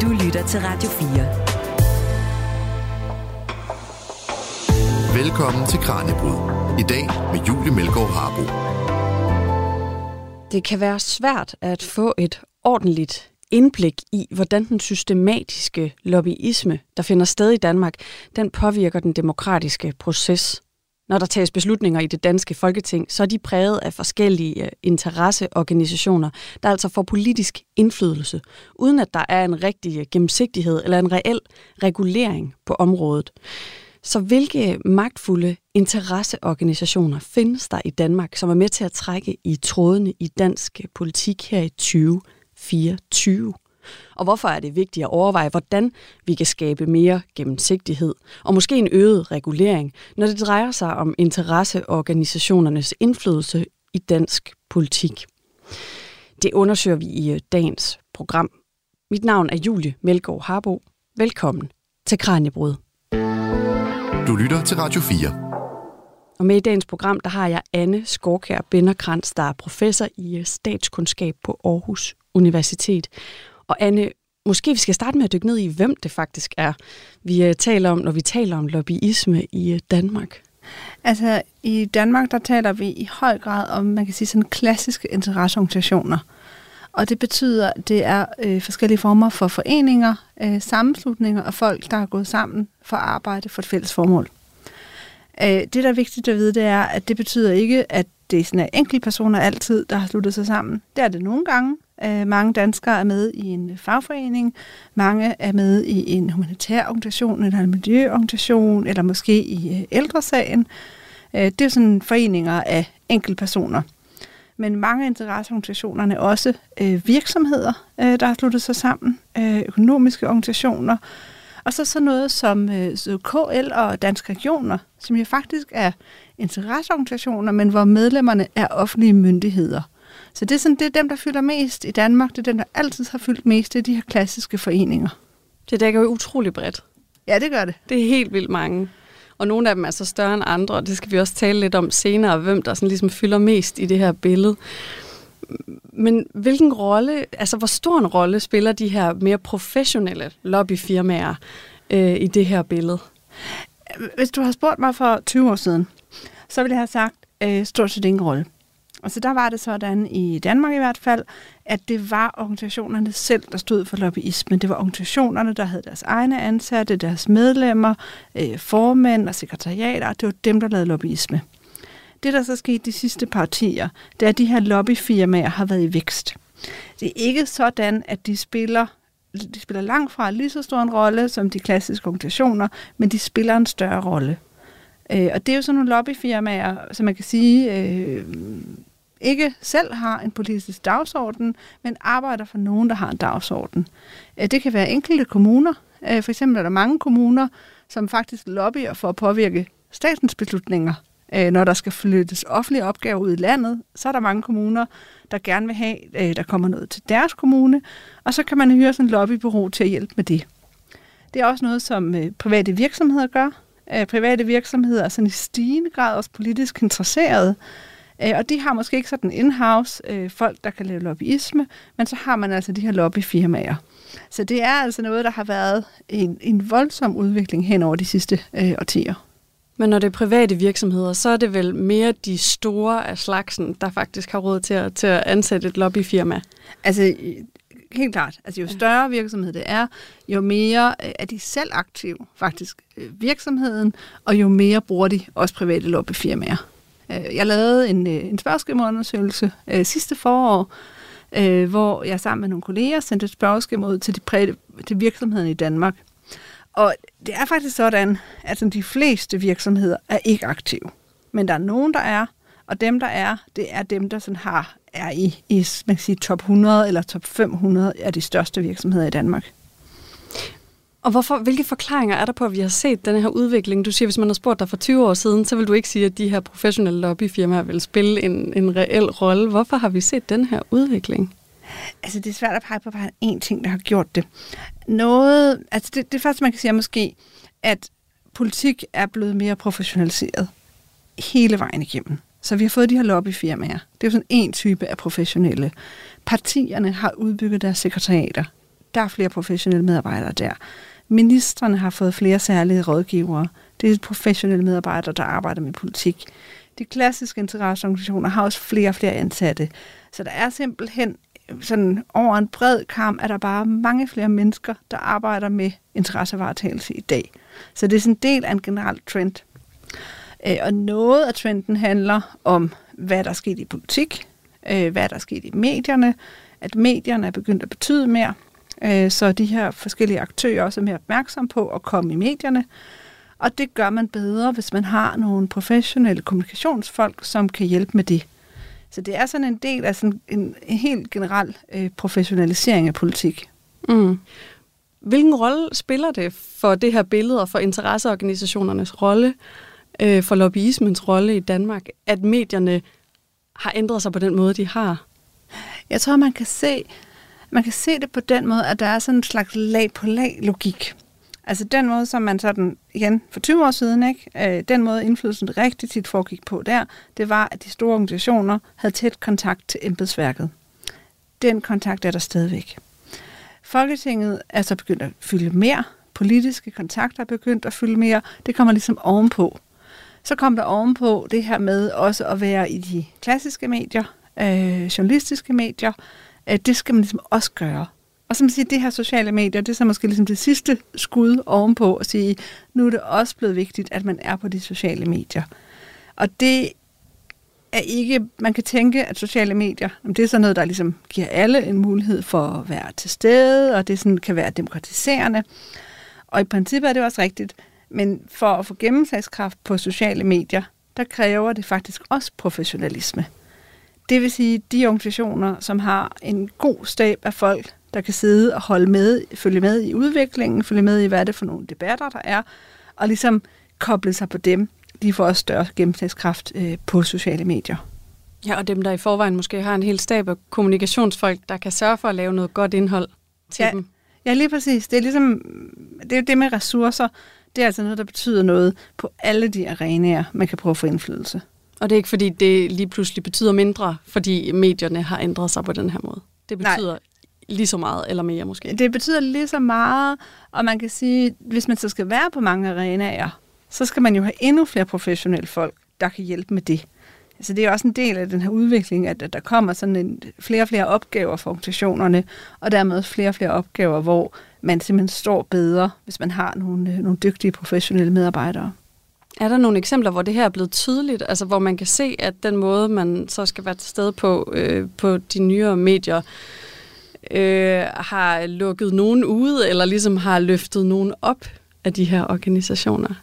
Du lytter til Radio 4. Velkommen til Kranjebrud. I dag med Julie Melgaard Harbo. Det kan være svært at få et ordentligt indblik i, hvordan den systematiske lobbyisme, der finder sted i Danmark, den påvirker den demokratiske proces. Når der tages beslutninger i det danske folketing, så er de præget af forskellige øh, interesseorganisationer, der altså får politisk indflydelse, uden at der er en rigtig øh, gennemsigtighed eller en reel regulering på området. Så hvilke magtfulde interesseorganisationer findes der i Danmark, som er med til at trække i trådene i dansk politik her i 2024? Og hvorfor er det vigtigt at overveje, hvordan vi kan skabe mere gennemsigtighed og måske en øget regulering, når det drejer sig om interesseorganisationernes indflydelse i dansk politik? Det undersøger vi i øh, dagens program. Mit navn er Julie Melgaard Harbo. Velkommen til Kranjebrud. Du lytter til Radio 4. Og med i dagens program, der har jeg Anne Skorkær Binderkrans, der er professor i øh, statskundskab på Aarhus Universitet. Og Anne, måske vi skal starte med at dykke ned i, hvem det faktisk er, vi øh, taler om, når vi taler om lobbyisme i øh, Danmark. Altså, i Danmark, der taler vi i høj grad om, man kan sige, sådan klassiske interesseorganisationer. Og det betyder, at det er øh, forskellige former for foreninger, øh, sammenslutninger og folk, der er gået sammen for at arbejde for et fælles formål. Øh, det, der er vigtigt at vide, det er, at det betyder ikke, at det er sådan, enkelte personer altid, der har sluttet sig sammen. Det er det nogle gange. Øh, mange danskere er med i en fagforening, mange er med i en humanitær organisation, eller en miljøorganisation, eller måske i øh, ældresagen. Øh, det er sådan foreninger af enkeltpersoner. Men mange interesseorganisationerne er også virksomheder, der har sluttet sig sammen, økonomiske organisationer, og så sådan noget som øh, KL og Danske Regioner, som jo faktisk er interesseorganisationer, men hvor medlemmerne er offentlige myndigheder. Så det er, sådan, det er dem, der fylder mest i Danmark. Det er dem, der altid har fyldt mest. Det er de her klassiske foreninger. Det dækker jo utrolig bredt. Ja, det gør det. Det er helt vildt mange. Og nogle af dem er så større end andre, og det skal vi også tale lidt om senere, hvem der sådan ligesom fylder mest i det her billede. Men hvilken rolle, altså hvor stor en rolle spiller de her mere professionelle lobbyfirmaer øh, i det her billede? Hvis du har spurgt mig for 20 år siden, så ville jeg have sagt øh, stort set ingen rolle. Og så der var det sådan, i Danmark i hvert fald, at det var organisationerne selv, der stod for lobbyisme. Det var organisationerne, der havde deres egne ansatte, deres medlemmer, øh, formænd og sekretariater. Det var dem, der lavede lobbyisme. Det, der så skete de sidste partier, det er, at de her lobbyfirmaer har været i vækst. Det er ikke sådan, at de spiller de spiller langt fra lige så stor en rolle som de klassiske organisationer, men de spiller en større rolle. Øh, og det er jo sådan nogle lobbyfirmaer, som man kan sige, øh, ikke selv har en politisk dagsorden, men arbejder for nogen, der har en dagsorden. Øh, det kan være enkelte kommuner. Øh, for eksempel er der mange kommuner, som faktisk lobbyer for at påvirke statens beslutninger. Øh, når der skal flyttes offentlige opgaver ud i landet, så er der mange kommuner, der gerne vil have, der kommer noget til deres kommune, og så kan man hyre sådan en lobbybureau til at hjælpe med det. Det er også noget, som private virksomheder gør. Private virksomheder er sådan i stigende grad også politisk interesserede, Øh, og de har måske ikke sådan in-house øh, folk, der kan lave lobbyisme, men så har man altså de her lobbyfirmaer. Så det er altså noget, der har været en, en voldsom udvikling hen over de sidste øh, årtier. Men når det er private virksomheder, så er det vel mere de store af slagsen, der faktisk har råd til at, til at ansætte et lobbyfirma? Altså, helt klart. Altså, jo større virksomhed det er, jo mere øh, er de selv aktive, faktisk, øh, virksomheden, og jo mere bruger de også private lobbyfirmaer. Øh, jeg lavede en, øh, en spørgeskemaundersøgelse øh, sidste forår, øh, hvor jeg sammen med nogle kolleger sendte et spørgeskema ud til, de præde, til virksomhederne i Danmark. Og det er faktisk sådan, at de fleste virksomheder er ikke aktive. Men der er nogen, der er, og dem, der er, det er dem, der sådan har, er i, i man kan sige, top 100 eller top 500 af de største virksomheder i Danmark. Og hvorfor, hvilke forklaringer er der på, at vi har set den her udvikling? Du siger, hvis man har spurgt dig for 20 år siden, så vil du ikke sige, at de her professionelle lobbyfirmaer vil spille en, en reel rolle. Hvorfor har vi set den her udvikling? Altså, det er svært at pege på bare én ting, der har gjort det. Noget, altså det, det første, man kan sige, er måske, at politik er blevet mere professionaliseret hele vejen igennem. Så vi har fået de her lobbyfirmaer. Det er jo sådan en type af professionelle. Partierne har udbygget deres sekretariater der er flere professionelle medarbejdere der. Ministerne har fået flere særlige rådgivere. Det er professionelle medarbejdere, der arbejder med politik. De klassiske interesseorganisationer har også flere og flere ansatte. Så der er simpelthen øh, sådan over en bred kamp, at der bare mange flere mennesker, der arbejder med interessevaretagelse i dag. Så det er sådan en del af en generel trend. Øh, og noget af trenden handler om, hvad der er sket i politik, øh, hvad der er sket i medierne, at medierne er begyndt at betyde mere, øh, så de her forskellige aktører også er mere opmærksomme på at komme i medierne. Og det gør man bedre, hvis man har nogle professionelle kommunikationsfolk, som kan hjælpe med det. Så det er sådan en del af sådan en, en helt generel øh, professionalisering af politik. Mm. Hvilken rolle spiller det for det her billede og for interesseorganisationernes rolle, øh, for lobbyismens rolle i Danmark, at medierne har ændret sig på den måde, de har? Jeg tror, man kan se, man kan se det på den måde, at der er sådan en slags lag på lag logik. Altså den måde, som man sådan, igen, for 20 år siden, ikke, øh, den måde indflydelsen rigtig tit foregik på der, det var, at de store organisationer havde tæt kontakt til embedsværket. Den kontakt er der stadigvæk. Folketinget er så begyndt at fylde mere. Politiske kontakter er begyndt at fylde mere. Det kommer ligesom ovenpå. Så kom der ovenpå det her med også at være i de klassiske medier, øh, journalistiske medier at det skal man ligesom også gøre. Og som siger, det her sociale medier, det er så måske ligesom det sidste skud ovenpå at sige, nu er det også blevet vigtigt, at man er på de sociale medier. Og det er ikke, man kan tænke, at sociale medier, det er sådan noget, der ligesom giver alle en mulighed for at være til stede, og det sådan kan være demokratiserende. Og i princippet er det også rigtigt, men for at få gennemslagskraft på sociale medier, der kræver det faktisk også professionalisme. Det vil sige, de organisationer, som har en god stab af folk, der kan sidde og holde med, følge med i udviklingen, følge med i, hvad det er for nogle debatter, der er, og ligesom koble sig på dem. De får også større gennemslagskraft øh, på sociale medier. Ja, og dem, der i forvejen måske har en hel stab af kommunikationsfolk, der kan sørge for at lave noget godt indhold til ja, dem. Ja, lige præcis. Det er ligesom det, er det med ressourcer. Det er altså noget, der betyder noget på alle de arenaer, man kan prøve at få indflydelse. Og det er ikke, fordi det lige pludselig betyder mindre, fordi medierne har ændret sig på den her måde. Det betyder Nej lige så meget, eller mere måske? Det betyder lige så meget, og man kan sige, hvis man så skal være på mange arenaer, så skal man jo have endnu flere professionelle folk, der kan hjælpe med det. Så det er også en del af den her udvikling, at der kommer sådan en, flere og flere opgaver for organisationerne, og dermed flere og flere opgaver, hvor man simpelthen står bedre, hvis man har nogle, øh, nogle dygtige professionelle medarbejdere. Er der nogle eksempler, hvor det her er blevet tydeligt, altså hvor man kan se, at den måde, man så skal være til stede på, øh, på de nyere medier, øh, har lukket nogen ude, eller ligesom har løftet nogen op af de her organisationer?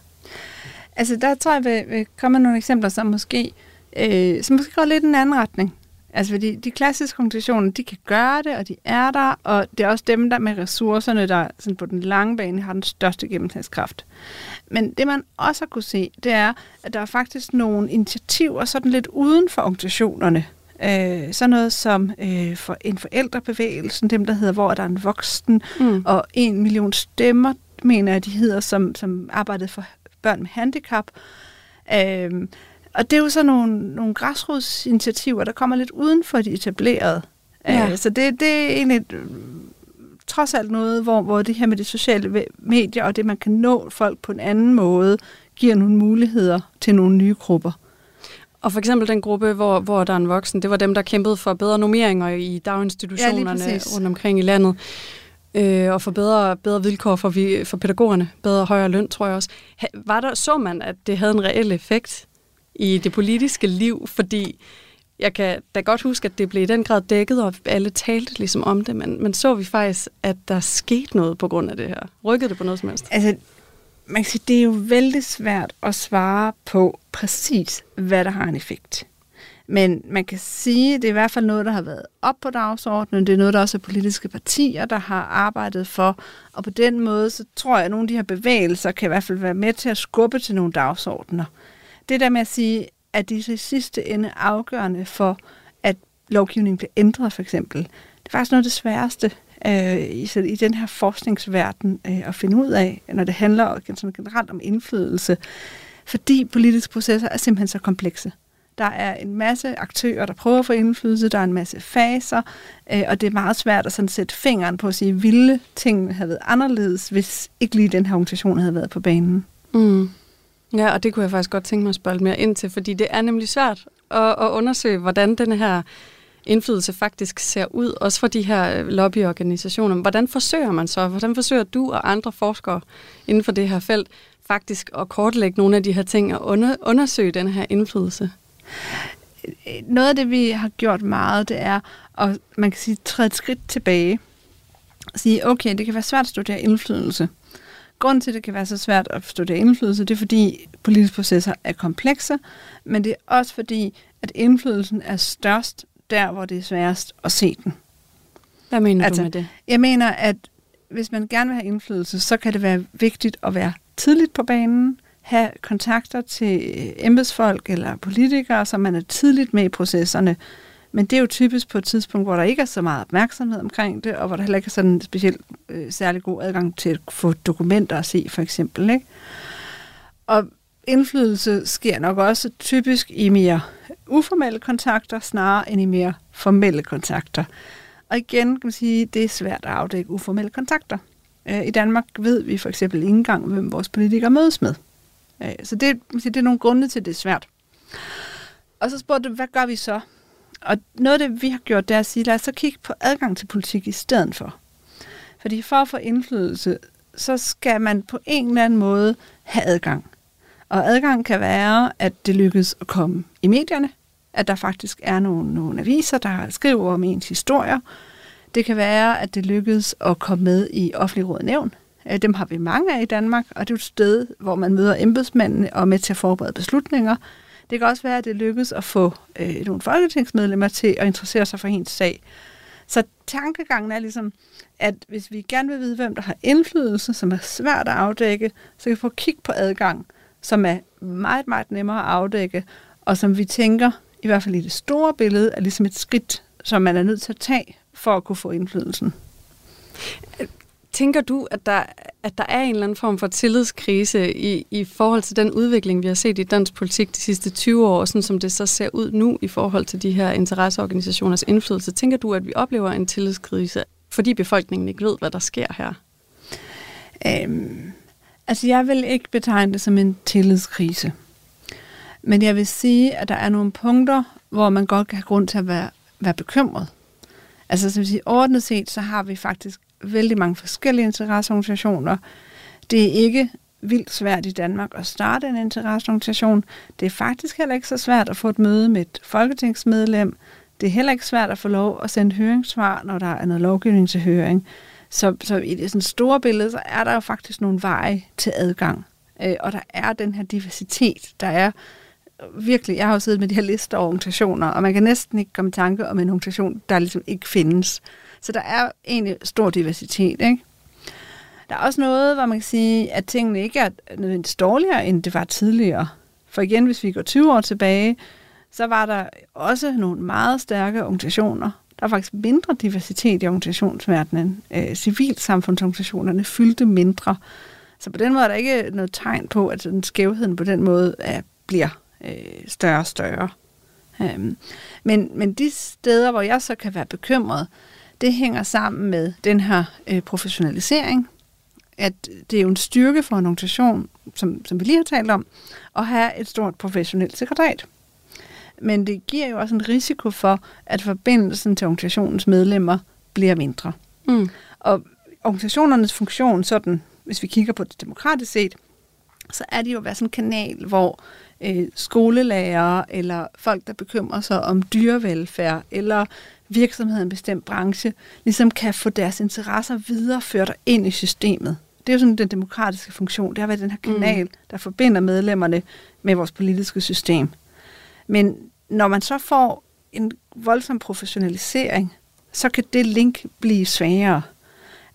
Altså, der tror jeg, vi kommer nogle eksempler, som måske, øh, som måske går lidt i en anden retning. Altså, fordi de klassiske organisationer, de kan gøre det, og de er der, og det er også dem, der med ressourcerne, der sådan på den lange bane har den største gennemslagskraft. Men det, man også har kunne se, det er, at der er faktisk nogle initiativer sådan lidt uden for organisationerne, Øh, sådan noget som øh, for en forældrebevægelsen, dem der hedder, hvor der er en voksen, mm. og en million stemmer, mener jeg, de hedder, som, som arbejdede for børn med handicap. Øh, og det er jo så nogle, nogle græsrodsinitiativer, der kommer lidt uden for de etablerede. Ja. Øh, så det, det er egentlig trods alt noget, hvor, hvor det her med de sociale medier og det, man kan nå folk på en anden måde, giver nogle muligheder til nogle nye grupper. Og for eksempel den gruppe, hvor, hvor der er en voksen, det var dem, der kæmpede for bedre normeringer i daginstitutionerne ja, rundt omkring i landet. Øh, og for bedre, bedre vilkår for, vi, for pædagogerne, bedre højere løn, tror jeg også. Var der, så man, at det havde en reel effekt i det politiske liv? Fordi jeg kan da godt huske, at det blev i den grad dækket, og alle talte ligesom om det, men, men så vi faktisk, at der skete noget på grund af det her. Rykkede det på noget som helst? Altså, man kan sige, det er jo vældig svært at svare på præcis, hvad der har en effekt. Men man kan sige, at det er i hvert fald noget, der har været op på dagsordenen. Det er noget, der også er politiske partier, der har arbejdet for. Og på den måde, så tror jeg, at nogle af de her bevægelser kan i hvert fald være med til at skubbe til nogle dagsordner. Det der med at sige, at det i sidste ende afgørende for, at lovgivningen bliver ændret, for eksempel. Det er faktisk noget af det sværeste øh, i, i den her forskningsverden øh, at finde ud af, når det handler sådan generelt om indflydelse, fordi politiske processer er simpelthen så komplekse. Der er en masse aktører, der prøver at få indflydelse. Der er en masse faser. Øh, og det er meget svært at sådan sætte fingeren på at sige, ville tingene have været anderledes, hvis ikke lige den her organisation havde været på banen. Mm. Ja, og det kunne jeg faktisk godt tænke mig at spørge mere ind til, fordi det er nemlig svært at, at undersøge, hvordan den her indflydelse faktisk ser ud, også for de her øh, lobbyorganisationer. Hvordan forsøger man så? Hvordan forsøger du og andre forskere inden for det her felt faktisk at kortlægge nogle af de her ting og under, undersøge den her indflydelse? Noget af det, vi har gjort meget, det er at man kan sige, træde et skridt tilbage og sige, okay, det kan være svært at studere indflydelse. Grunden til, at det kan være så svært at studere indflydelse, det er fordi politiske processer er komplekse, men det er også fordi, at indflydelsen er størst der, hvor det er sværest at se den. Hvad mener altså, du med det? Jeg mener, at hvis man gerne vil have indflydelse, så kan det være vigtigt at være tidligt på banen, have kontakter til embedsfolk eller politikere, så man er tidligt med i processerne. Men det er jo typisk på et tidspunkt, hvor der ikke er så meget opmærksomhed omkring det, og hvor der heller ikke er sådan en specielt øh, særlig god adgang til at få dokumenter at se, for eksempel. Ikke? Og indflydelse sker nok også typisk i mere uformelle kontakter, snarere end i mere formelle kontakter. Og igen kan man sige, det er svært at afdække uformelle kontakter. Øh, I Danmark ved vi for eksempel ikke engang, hvem vores politikere mødes med. Øh, så det, det er nogle grunde til, at det er svært. Og så spurgte du, hvad gør vi så? Og noget af det, vi har gjort, det er at sige, lad os så kigge på adgang til politik i stedet for. Fordi for at få indflydelse, så skal man på en eller anden måde have adgang. Og adgang kan være, at det lykkes at komme i medierne, at der faktisk er nogle, nogle aviser, der skriver om ens historier. Det kan være, at det lykkes at komme med i offentlig råd nævn. Øh, dem har vi mange af i Danmark, og det er et sted, hvor man møder embedsmændene og er med til at forberede beslutninger. Det kan også være, at det lykkes at få øh, nogle folketingsmedlemmer til at interessere sig for hendes sag. Så tankegangen er ligesom, at hvis vi gerne vil vide, hvem der har indflydelse, som er svært at afdække, så kan vi få kig på adgang, som er meget, meget nemmere at afdække, og som vi tænker, i hvert fald i det store billede, er ligesom et skridt, som man er nødt til at tage for at kunne få indflydelsen. Tænker du, at der, at der er en eller anden form for tillidskrise i, i forhold til den udvikling, vi har set i dansk politik de sidste 20 år, sådan som det så ser ud nu i forhold til de her interesseorganisationers indflydelse? Tænker du, at vi oplever en tillidskrise, fordi befolkningen ikke ved, hvad der sker her? Øhm, altså, jeg vil ikke betegne det som en tillidskrise. Men jeg vil sige, at der er nogle punkter, hvor man godt kan have grund til at være, være bekymret. Altså, som sige, ordnet set, så har vi faktisk vældig mange forskellige interesseorganisationer. Det er ikke vildt svært i Danmark at starte en interesseorganisation. Det er faktisk heller ikke så svært at få et møde med et folketingsmedlem. Det er heller ikke svært at få lov at sende høringssvar, når der er noget lovgivning til høring. Så, så i det sådan store billede, så er der jo faktisk nogle veje til adgang. Øh, og der er den her diversitet. Der er virkelig, jeg har jo siddet med de her lister af organisationer, og man kan næsten ikke komme i tanke om en organisation, der ligesom ikke findes. Så der er egentlig stor diversitet, ikke? Der er også noget, hvor man kan sige, at tingene ikke er nødvendigvis dårligere, end det var tidligere. For igen, hvis vi går 20 år tilbage, så var der også nogle meget stærke organisationer. Der var faktisk mindre diversitet i organisationsverdenen. Øh, civilsamfundsorganisationerne fyldte mindre. Så på den måde er der ikke noget tegn på, at den skævheden på den måde er, bliver øh, større og større. Um, men, men de steder, hvor jeg så kan være bekymret, det hænger sammen med den her øh, professionalisering, at det er jo en styrke for en organisation, som, som vi lige har talt om, at have et stort professionelt sekretariat. Men det giver jo også en risiko for, at forbindelsen til organisationens medlemmer bliver mindre. Mm. Og organisationernes funktion, sådan, hvis vi kigger på det demokratisk set, så er det jo at være sådan en kanal, hvor øh, skolelærere eller folk, der bekymrer sig om dyrevelfærd eller virksomheden en bestemt branche, ligesom kan få deres interesser videreført ind i systemet. Det er jo sådan den demokratiske funktion. Det har været den her kanal, mm. der forbinder medlemmerne med vores politiske system. Men når man så får en voldsom professionalisering, så kan det link blive svagere.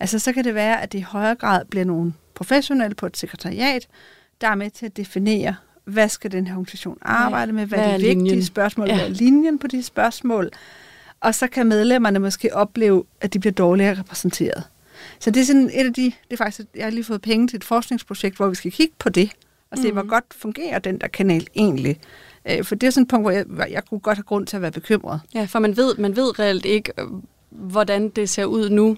Altså så kan det være, at det i højere grad bliver nogle professionelle på et sekretariat, der er med til at definere, hvad skal den her organisation arbejde med, hvad, hvad er de vigtige linjen? spørgsmål, ja. hvad er linjen på de spørgsmål, og så kan medlemmerne måske opleve, at de bliver dårligere repræsenteret. Så det er sådan et af de, det er faktisk, jeg har lige fået penge til et forskningsprojekt, hvor vi skal kigge på det, og se, mm. hvor godt fungerer den der kanal egentlig. Øh, for det er sådan et punkt, hvor jeg, hvor jeg kunne godt have grund til at være bekymret. Ja, for man ved, man ved reelt ikke, øh, hvordan det ser ud nu.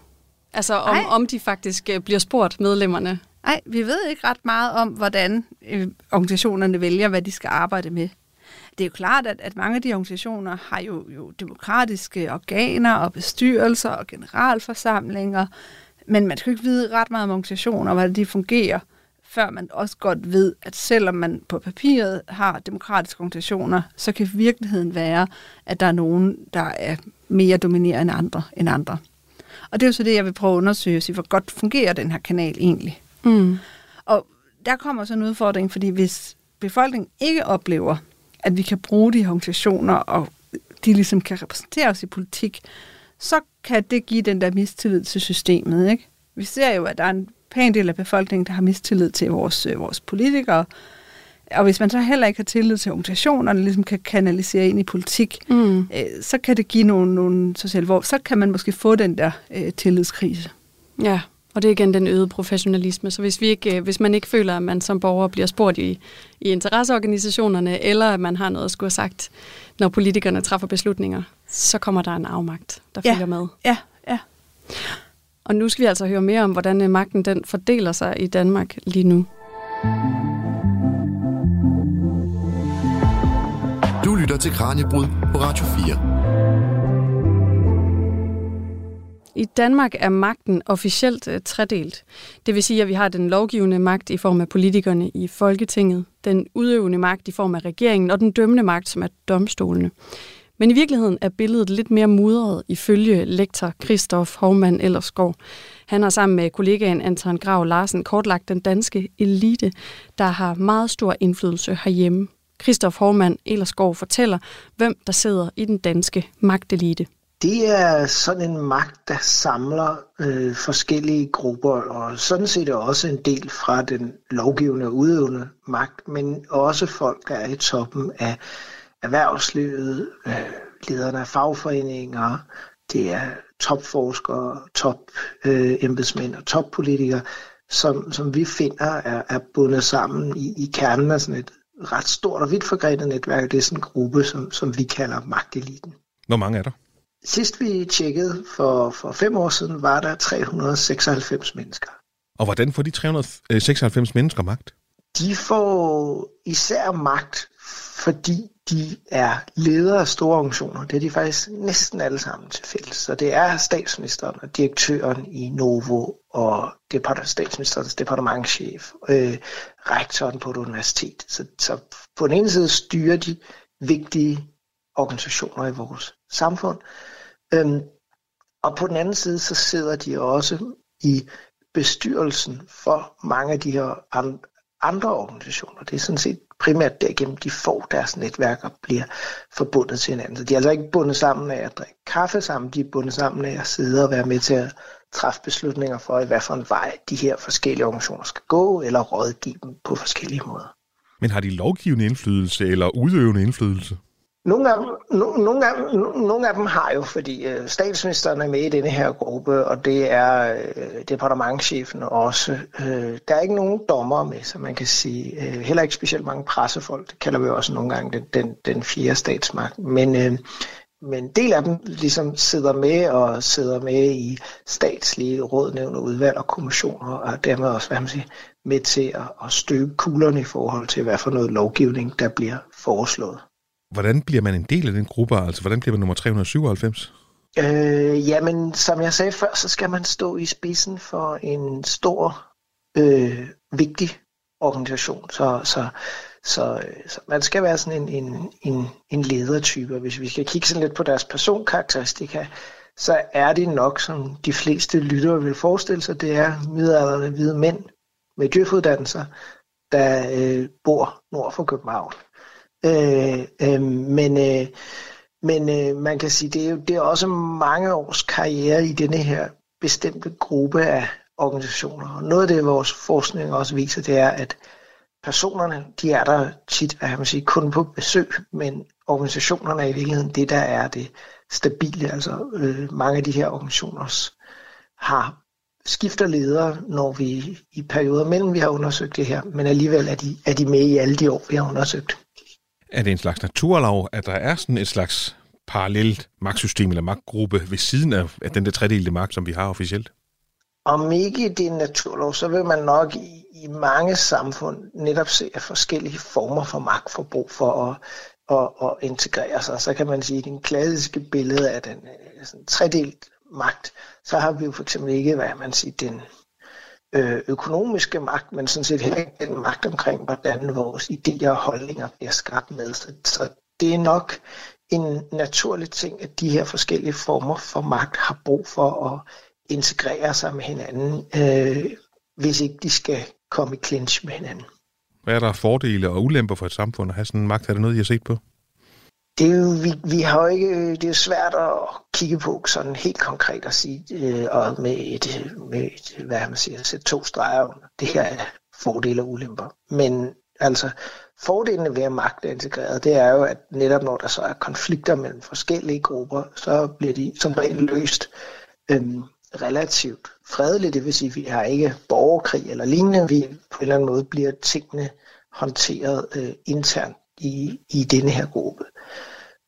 Altså om, om de faktisk øh, bliver spurgt, medlemmerne. Nej, vi ved ikke ret meget om, hvordan øh, organisationerne vælger, hvad de skal arbejde med. Det er jo klart, at, at mange af de organisationer har jo, jo demokratiske organer og bestyrelser og generalforsamlinger, men man skal ikke vide ret meget om organisationer, hvordan de fungerer, før man også godt ved, at selvom man på papiret har demokratiske organisationer, så kan virkeligheden være, at der er nogen, der er mere dominerende end andre. End andre. Og det er jo så det, jeg vil prøve at undersøge, sig, hvor godt fungerer den her kanal egentlig. Mm. Og der kommer så en udfordring, fordi hvis befolkningen ikke oplever, at vi kan bruge de organisationer, og de ligesom kan repræsentere os i politik, så kan det give den der mistillid til systemet. Ikke? Vi ser jo, at der er en pæn del af befolkningen, der har mistillid til vores, øh, vores politikere. Og hvis man så heller ikke har tillid til organisationerne, ligesom kan kanalisere ind i politik, mm. øh, så kan det give nogle, nogle sociale hvor så kan man måske få den der øh, tillidskrise. Ja, og det er igen den øgede professionalisme. Så hvis, vi ikke, øh, hvis man ikke føler, at man som borger bliver spurgt i, i interesseorganisationerne, eller at man har noget at skulle have sagt, når politikerne træffer beslutninger, så kommer der en afmagt, der ja. følger med. Ja, ja. Og nu skal vi altså høre mere om, hvordan øh, magten den fordeler sig i Danmark lige nu. Du lytter til Kranjebrud på Radio 4. I Danmark er magten officielt uh, tredelt. Det vil sige, at vi har den lovgivende magt i form af politikerne i Folketinget, den udøvende magt i form af regeringen og den dømmende magt, som er domstolene. Men i virkeligheden er billedet lidt mere mudret ifølge lektor Christoph Hovmann Ellersgaard. Han har sammen med kollegaen Anton Grav Larsen kortlagt den danske elite, der har meget stor indflydelse herhjemme. Christoph Hovmann Ellersgaard fortæller, hvem der sidder i den danske magtelite. Det er sådan en magt, der samler øh, forskellige grupper, og sådan set er også en del fra den lovgivende og udøvende magt, men også folk, der er i toppen af erhvervslivet, øh, lederne af fagforeninger, det er topforskere, top øh, embedsmænd og toppolitikere, som, som vi finder er, er bundet sammen i, i kernen af sådan et ret stort og vidt forgrenet netværk. Det er sådan en gruppe, som, som vi kalder magteliten. Hvor mange er der? Sidst vi tjekkede for, for fem år siden, var der 396 mennesker. Og hvordan får de 396 mennesker magt? De får især magt, fordi de er ledere af store organisationer. Det er de faktisk næsten alle sammen til fælles. Så det er statsministeren og direktøren i Novo og depart- statsministerens departementchef, øh, rektoren på et universitet. Så, så på den ene side styrer de vigtige organisationer i vores samfund, Øhm, og på den anden side, så sidder de også i bestyrelsen for mange af de her andre organisationer. Det er sådan set primært derigennem, de får deres netværk og bliver forbundet til hinanden. Så de er altså ikke bundet sammen af at drikke kaffe sammen, de er bundet sammen af at sidde og være med til at træffe beslutninger for, i hvad for en vej de her forskellige organisationer skal gå, eller rådgive dem på forskellige måder. Men har de lovgivende indflydelse eller udøvende indflydelse? Nogle af, dem, no, nogle, af nogle af dem har jo, fordi øh, statsministeren er med i denne her gruppe, og det er øh, departementchefen også. Øh, der er ikke nogen dommer med, så man kan sige. Øh, heller ikke specielt mange pressefolk. Det kalder vi også nogle gange den, den, den fjerde statsmagt. Men, øh, men en del af dem ligesom sidder med og sidder med i statslige råd, nævn, udvalg og kommissioner, og dermed også hvad man siger, med til at, at støbe kuglerne i forhold til, hvad for noget lovgivning, der bliver foreslået. Hvordan bliver man en del af den gruppe? Altså, hvordan bliver man nummer 397? Øh, jamen, som jeg sagde før, så skal man stå i spidsen for en stor, øh, vigtig organisation. Så, så, så, så man skal være sådan en, en, en, en ledertype. Hvis vi skal kigge sådan lidt på deres personkarakteristika, så er det nok, som de fleste lyttere vil forestille sig, det er midalderne hvide mænd med djøfuddannelser, der øh, bor nord for København. Øh, øh, men øh, men øh, man kan sige, det er, det er også mange års karriere i denne her bestemte gruppe af organisationer. Og noget af det, vores forskning også viser, det er, at personerne, de er der tit, hvad man sige, kun på besøg, men organisationerne er i virkeligheden det, der er det stabile. Altså øh, mange af de her organisationer har skifter ledere, når vi i perioder mellem vi har undersøgt det her, men alligevel er de, er de med i alle de år, vi har undersøgt. Er det en slags naturlov, at der er sådan et slags parallelt magtsystem eller magtgruppe ved siden af, af den der tredelte magt, som vi har officielt? Om ikke det er en naturlov, så vil man nok i, i mange samfund netop se, at forskellige former for magtforbrug for at, at, at integrere sig. Så kan man sige, at den klassiske billede af den øh, sådan, tredelt magt, så har vi jo for eksempel ikke, hvad man siger, den Øh, økonomiske magt, men sådan set heller ikke den magt omkring, hvordan vores idéer og holdninger bliver skabt med. Så, så det er nok en naturlig ting, at de her forskellige former for magt har brug for at integrere sig med hinanden, øh, hvis ikke de skal komme i clinch med hinanden. Hvad er der fordele og ulemper for et samfund at have sådan en magt? Er det noget, I har set på? Det er jo, vi, vi har jo ikke, øh, det er svært at kigge på sådan helt konkret at sige, øh, og med et, med et, hvad man siger, sætte to streger under. Det her er fordele og ulemper. Men altså, fordelene ved at magt er integreret, det er jo, at netop når der så er konflikter mellem forskellige grupper, så bliver de som regel løst øhm, relativt fredeligt. Det vil sige, at vi har ikke borgerkrig eller lignende. Vi på en eller anden måde bliver tingene håndteret øh, internt i, i denne her gruppe.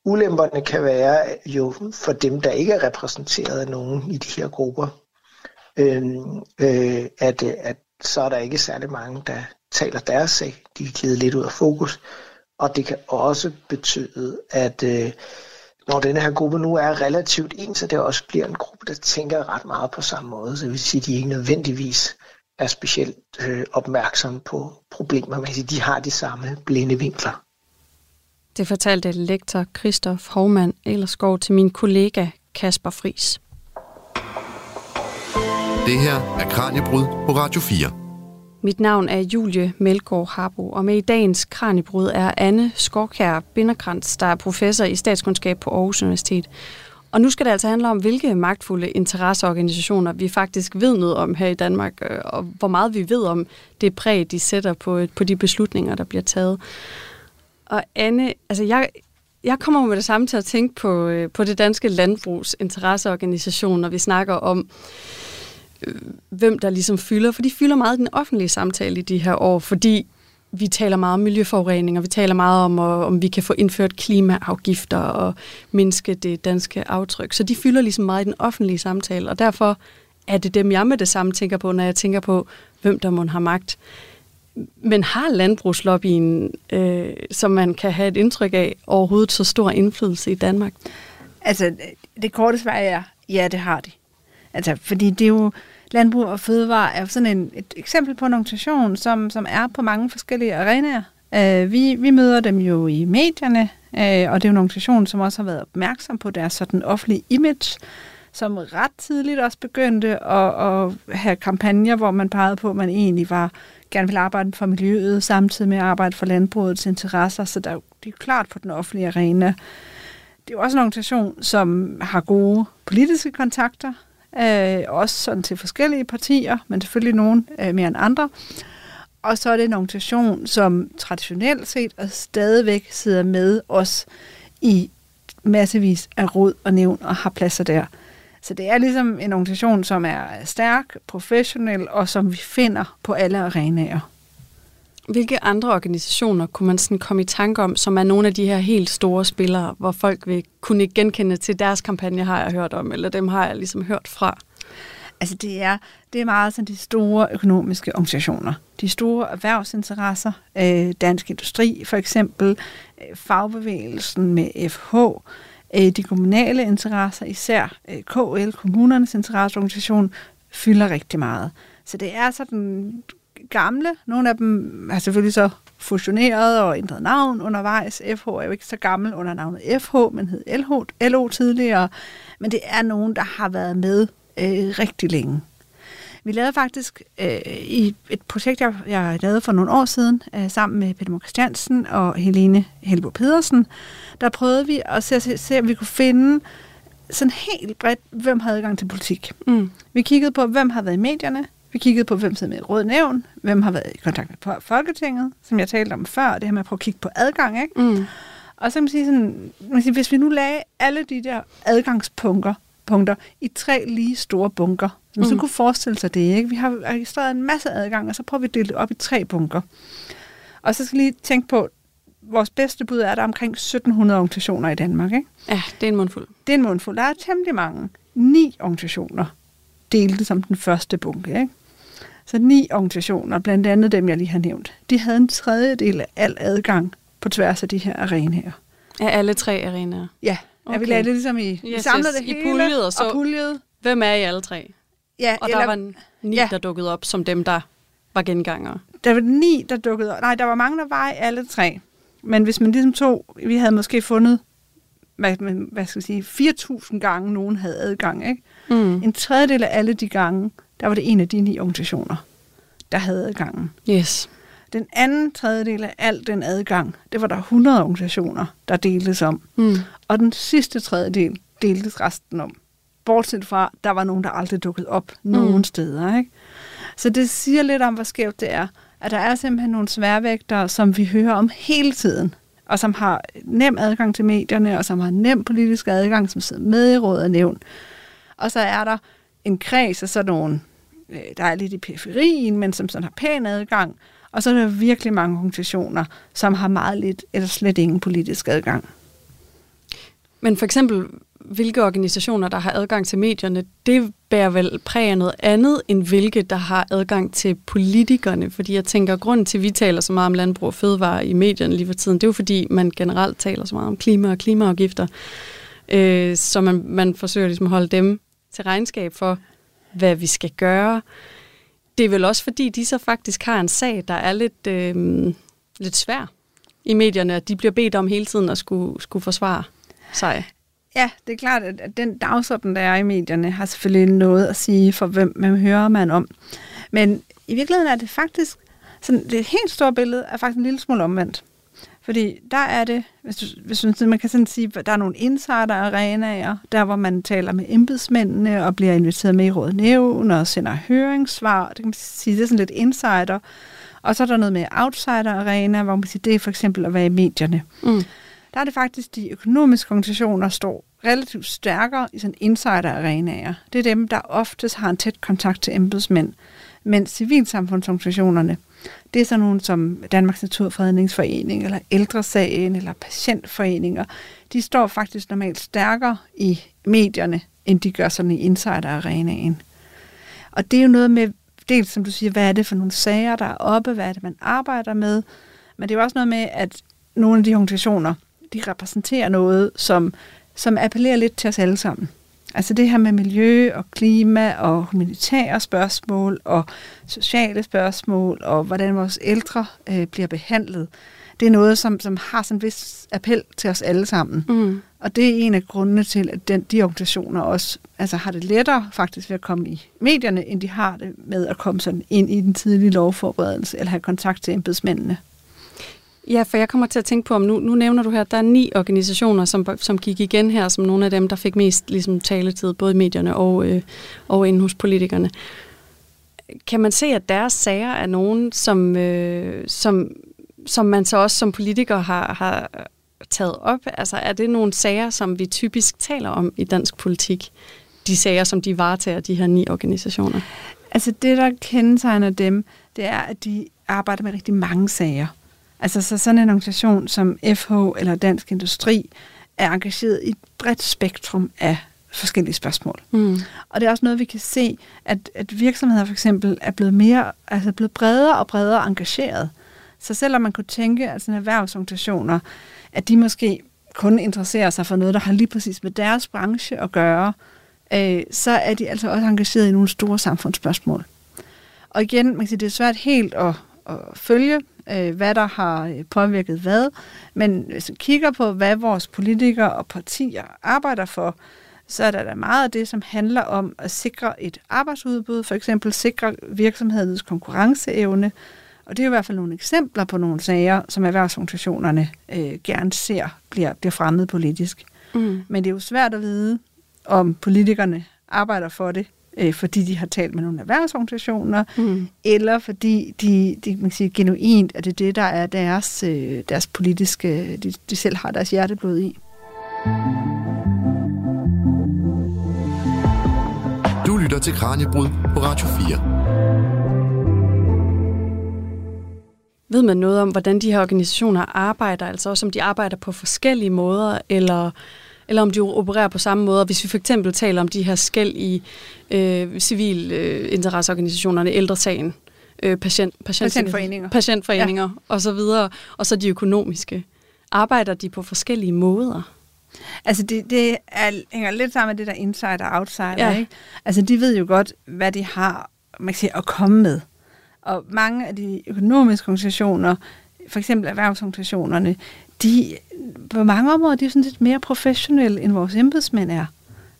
Ulemperne kan være jo for dem, der ikke er repræsenteret af nogen i de her grupper, øh, øh, at, at så er der ikke særlig mange, der taler deres sag. De er givet lidt ud af fokus. Og det kan også betyde, at øh, når denne her gruppe nu er relativt ens, så det også bliver en gruppe, der tænker ret meget på samme måde. Så det vil sige, at de ikke nødvendigvis er specielt øh, opmærksomme på problemer, Man kan sige, de har de samme blinde vinkler. Det fortalte lektor Christoph Hovmann Ellerskov til min kollega Kasper Fris. Det her er Kranjebrud på Radio 4. Mit navn er Julie Melgaard Harbo, og med i dagens Kranjebrud er Anne Skorkær Binderkrantz, der er professor i statskundskab på Aarhus Universitet. Og nu skal det altså handle om, hvilke magtfulde interesseorganisationer vi faktisk ved noget om her i Danmark, øh, og hvor meget vi ved om det præg, de sætter på, på de beslutninger, der bliver taget. Og Anne, altså jeg, jeg kommer med det samme til at tænke på, øh, på det danske landbrugs interesseorganisation, når vi snakker om, øh, hvem der ligesom fylder. For de fylder meget i den offentlige samtale i de her år, fordi vi taler meget om miljøforurening, og vi taler meget om, om vi kan få indført klimaafgifter og mindske det danske aftryk. Så de fylder ligesom meget i den offentlige samtale, og derfor er det dem, jeg med det samme tænker på, når jeg tænker på, hvem der må have magt. Men har landbrugslobbyen, øh, som man kan have et indtryk af, overhovedet så stor indflydelse i Danmark? Altså, det korte svar er, ja, det har de. Altså, fordi det er jo, Landbrug og Fødevare er sådan en, et eksempel på en organisation, som, som er på mange forskellige arenaer. Øh, vi, vi møder dem jo i medierne, øh, og det er jo en organisation, som også har været opmærksom på deres sådan offentlige image, som ret tidligt også begyndte at, at have kampagner, hvor man pegede på, at man egentlig var gerne vil arbejde for miljøet, samtidig med at arbejde for landbrugets interesser, så der, det er jo klart på den offentlige arena. Det er jo også en organisation, som har gode politiske kontakter, øh, også sådan til forskellige partier, men selvfølgelig nogen øh, mere end andre. Og så er det en organisation, som traditionelt set og stadigvæk sidder med os i massevis af råd og nævn og har pladser der. Så det er ligesom en organisation, som er stærk, professionel og som vi finder på alle arenaer. Hvilke andre organisationer kunne man sådan komme i tanke om, som er nogle af de her helt store spillere, hvor folk vil kunne genkende til deres kampagne, har jeg hørt om, eller dem har jeg ligesom hørt fra? Altså det er, det er meget sådan de store økonomiske organisationer. De store erhvervsinteresser, øh, Dansk Industri for eksempel, øh, fagbevægelsen med FH, Øh, de kommunale interesser, især øh, KL, kommunernes interesseorganisation, fylder rigtig meget. Så det er altså sådan gamle. Nogle af dem er selvfølgelig så fusioneret og ændret navn undervejs. FH er jo ikke så gammel under navnet FH, men hed LH, LO tidligere. Men det er nogen, der har været med øh, rigtig længe. Vi lavede faktisk øh, i et projekt, jeg, jeg lavede for nogle år siden, øh, sammen med Peter Christiansen og Helene Helbo Pedersen, der prøvede vi at se, se, se, om vi kunne finde sådan helt bredt, hvem havde adgang til politik. Mm. Vi kiggede på, hvem havde været i medierne, vi kiggede på, hvem sidder med et råd nævn, hvem har været i kontakt med Folketinget, som jeg talte om før, det her med at prøve at kigge på adgang. Ikke? Mm. Og så kan man sige sådan, man sige, hvis vi nu lagde alle de der adgangspunkter punkter i tre lige store bunker, mm. så kunne forestille sig det. Ikke? Vi har registreret en masse adgang, og så prøver vi at dele det op i tre bunker. Og så skal lige tænke på, vores bedste bud er, at der er omkring 1700 organisationer i Danmark. Ikke? Ja, det er en mundfuld. Det er en mundfuld. Der er temmelig mange. Ni organisationer delte som den første bunke. Ikke? Så ni organisationer, blandt andet dem, jeg lige har nævnt, de havde en tredjedel af al adgang på tværs af de her arenaer. Af alle tre arenaer? Ja, okay. ja vi lagde det ligesom i, yes, vi samlede yes. det hele I puljet og så, og puljet. hvem er i alle tre? Ja, og der eller, var ni, ja. der dukkede op som dem, der var gengangere. Der var ni, der dukkede op. Nej, der var mange, der var i alle tre. Men hvis man ligesom tog, vi havde måske fundet, hvad, hvad skal jeg sige, 4.000 gange nogen havde adgang, ikke? Mm. En tredjedel af alle de gange, der var det en af de ni organisationer, der havde adgangen. Yes. Den anden tredjedel af al den adgang, det var der 100 organisationer, der deltes om. Mm. Og den sidste tredjedel deltes resten om. Bortset fra, der var nogen, der aldrig dukkede op mm. nogen steder. Ikke? Så det siger lidt om, hvor skævt det er. At der er simpelthen nogle sværvægtere, som vi hører om hele tiden, og som har nem adgang til medierne, og som har nem politisk adgang, som sidder med i rådet og nævn. Og så er der en kreds af sådan nogle, øh, der er lidt i periferien, men som sådan har pæn adgang, og så er der virkelig mange organisationer, som har meget lidt eller slet ingen politisk adgang. Men for eksempel, hvilke organisationer, der har adgang til medierne, det bærer vel præg af noget andet, end hvilke, der har adgang til politikerne. Fordi jeg tænker, at grunden til, at vi taler så meget om landbrug og fødevare i medierne lige for tiden, det er jo fordi, man generelt taler så meget om klima og klimaafgifter. Øh, så man, man forsøger ligesom at holde dem til regnskab for, hvad vi skal gøre. Det er vel også fordi, de så faktisk har en sag, der er lidt, øh, lidt svær i medierne, at de bliver bedt om hele tiden at skulle, skulle forsvare sig. Ja, det er klart, at den dagsorden, der er i medierne, har selvfølgelig noget at sige for, hvem man hører man om. Men i virkeligheden er det faktisk, sådan, det helt store billede er faktisk en lille smule omvendt. Fordi der er det, hvis, du, hvis du, man kan sådan sige, der er nogle insider-arenaer, der hvor man taler med embedsmændene og bliver inviteret med i råd nævn og sender høringssvar. Det kan man sige, det er sådan lidt insider. Og så er der noget med outsider-arena, hvor man siger, det er for eksempel at være i medierne. Mm. Der er det faktisk, de økonomiske organisationer står relativt stærkere i sådan insider-arenaer. Det er dem, der oftest har en tæt kontakt til embedsmænd. Men civilsamfundsorganisationerne, det er sådan nogle som Danmarks Naturfredningsforening, eller Ældresagen, eller Patientforeninger. De står faktisk normalt stærkere i medierne, end de gør sådan i insider-arenaen. Og det er jo noget med, dels som du siger, hvad er det for nogle sager, der er oppe, hvad er det, man arbejder med, men det er jo også noget med, at nogle af de organisationer, de repræsenterer noget, som, som appellerer lidt til os alle sammen. Altså det her med miljø og klima og humanitære spørgsmål og sociale spørgsmål og hvordan vores ældre øh, bliver behandlet, det er noget, som, som har sådan en vis appel til os alle sammen. Mm. Og det er en af grundene til, at den, de organisationer også altså har det lettere faktisk ved at komme i medierne, end de har det med at komme sådan ind i den tidlige lovforberedelse eller have kontakt til embedsmændene. Ja, for jeg kommer til at tænke på, om nu, nu nævner du her, at der er ni organisationer, som, som gik igen her, som nogle af dem, der fik mest ligesom, taletid, både i medierne og, øh, og inde hos politikerne. Kan man se, at deres sager er nogen, som, øh, som, som man så også som politiker har, har taget op? Altså er det nogle sager, som vi typisk taler om i dansk politik? De sager, som de varetager, de her ni organisationer? Altså det, der kendetegner dem, det er, at de arbejder med rigtig mange sager. Altså så sådan en organisation som FH eller Dansk Industri er engageret i et bredt spektrum af forskellige spørgsmål. Mm. Og det er også noget, vi kan se, at, at virksomheder for eksempel er blevet mere, altså blevet bredere og bredere engageret. Så selvom man kunne tænke, at sådan erhvervsorganisationer, at de måske kun interesserer sig for noget, der har lige præcis med deres branche at gøre, øh, så er de altså også engageret i nogle store samfundsspørgsmål. Og igen, man kan sige, det er svært helt at, at følge, øh, hvad der har øh, påvirket hvad. Men hvis vi kigger på, hvad vores politikere og partier arbejder for, så er der da meget af det, som handler om at sikre et arbejdsudbud, for eksempel sikre virksomhedens konkurrenceevne. Og det er i hvert fald nogle eksempler på nogle sager, som erhvervsorganisationerne øh, gerne ser bliver, bliver fremmet politisk. Mm. Men det er jo svært at vide, om politikerne arbejder for det, øh, fordi de har talt med nogle erhvervsorganisationer, mm. eller fordi de, de man kan sige, genuint, at det er det, der er deres, øh, deres politiske, de, de selv har deres hjerteblod i. Du lytter til Kranjebrud på Radio 4. Ved man noget om, hvordan de her organisationer arbejder, altså også om de arbejder på forskellige måder, eller, eller om de opererer på samme måde? Hvis vi for eksempel taler om de her skæld i øh, civil øh, interesseorganisationerne, ældresagen, øh, patient, patient, patientforeninger, patientforeninger ja. og så videre, og så de økonomiske. Arbejder de på forskellige måder? Altså det, det er, hænger lidt sammen med det der insider og outsider, ja. ikke? Altså de ved jo godt, hvad de har man kan sige, at komme med. Og mange af de økonomiske organisationer, for eksempel erhvervsorganisationerne, de på mange områder de er sådan lidt mere professionelle, end vores embedsmænd er.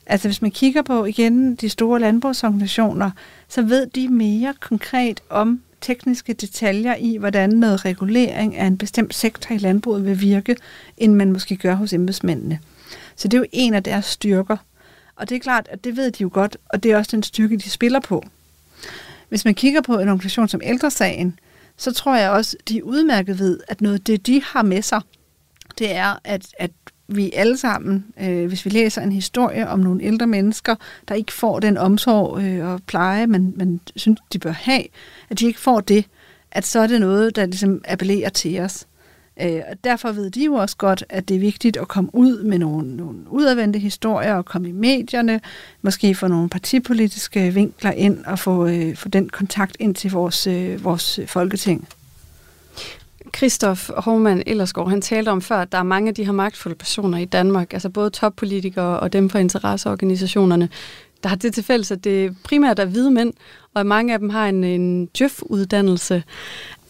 Altså hvis man kigger på igen de store landbrugsorganisationer, så ved de mere konkret om tekniske detaljer i, hvordan noget regulering af en bestemt sektor i landbruget vil virke, end man måske gør hos embedsmændene. Så det er jo en af deres styrker. Og det er klart, at det ved de jo godt, og det er også den styrke, de spiller på. Hvis man kigger på en organisation som Ældresagen, så tror jeg også, de udmærket ved, at noget det, de har med sig, det er, at, at vi alle sammen, øh, hvis vi læser en historie om nogle ældre mennesker, der ikke får den omsorg øh, og pleje, man, man synes, de bør have, at de ikke får det, at så er det noget, der ligesom appellerer til os. Øh, og derfor ved de jo også godt, at det er vigtigt at komme ud med nogle, nogle udadvendte historier og komme i medierne, måske få nogle partipolitiske vinkler ind og få, øh, få den kontakt ind til vores, øh, vores folketing. Christoph Hormann Ellersgaard, han talte om før, at der er mange af de her magtfulde personer i Danmark, altså både toppolitikere og dem fra interesseorganisationerne, der har det til fælles, at det primært er hvide mænd, og mange af dem har en, en djøf-uddannelse.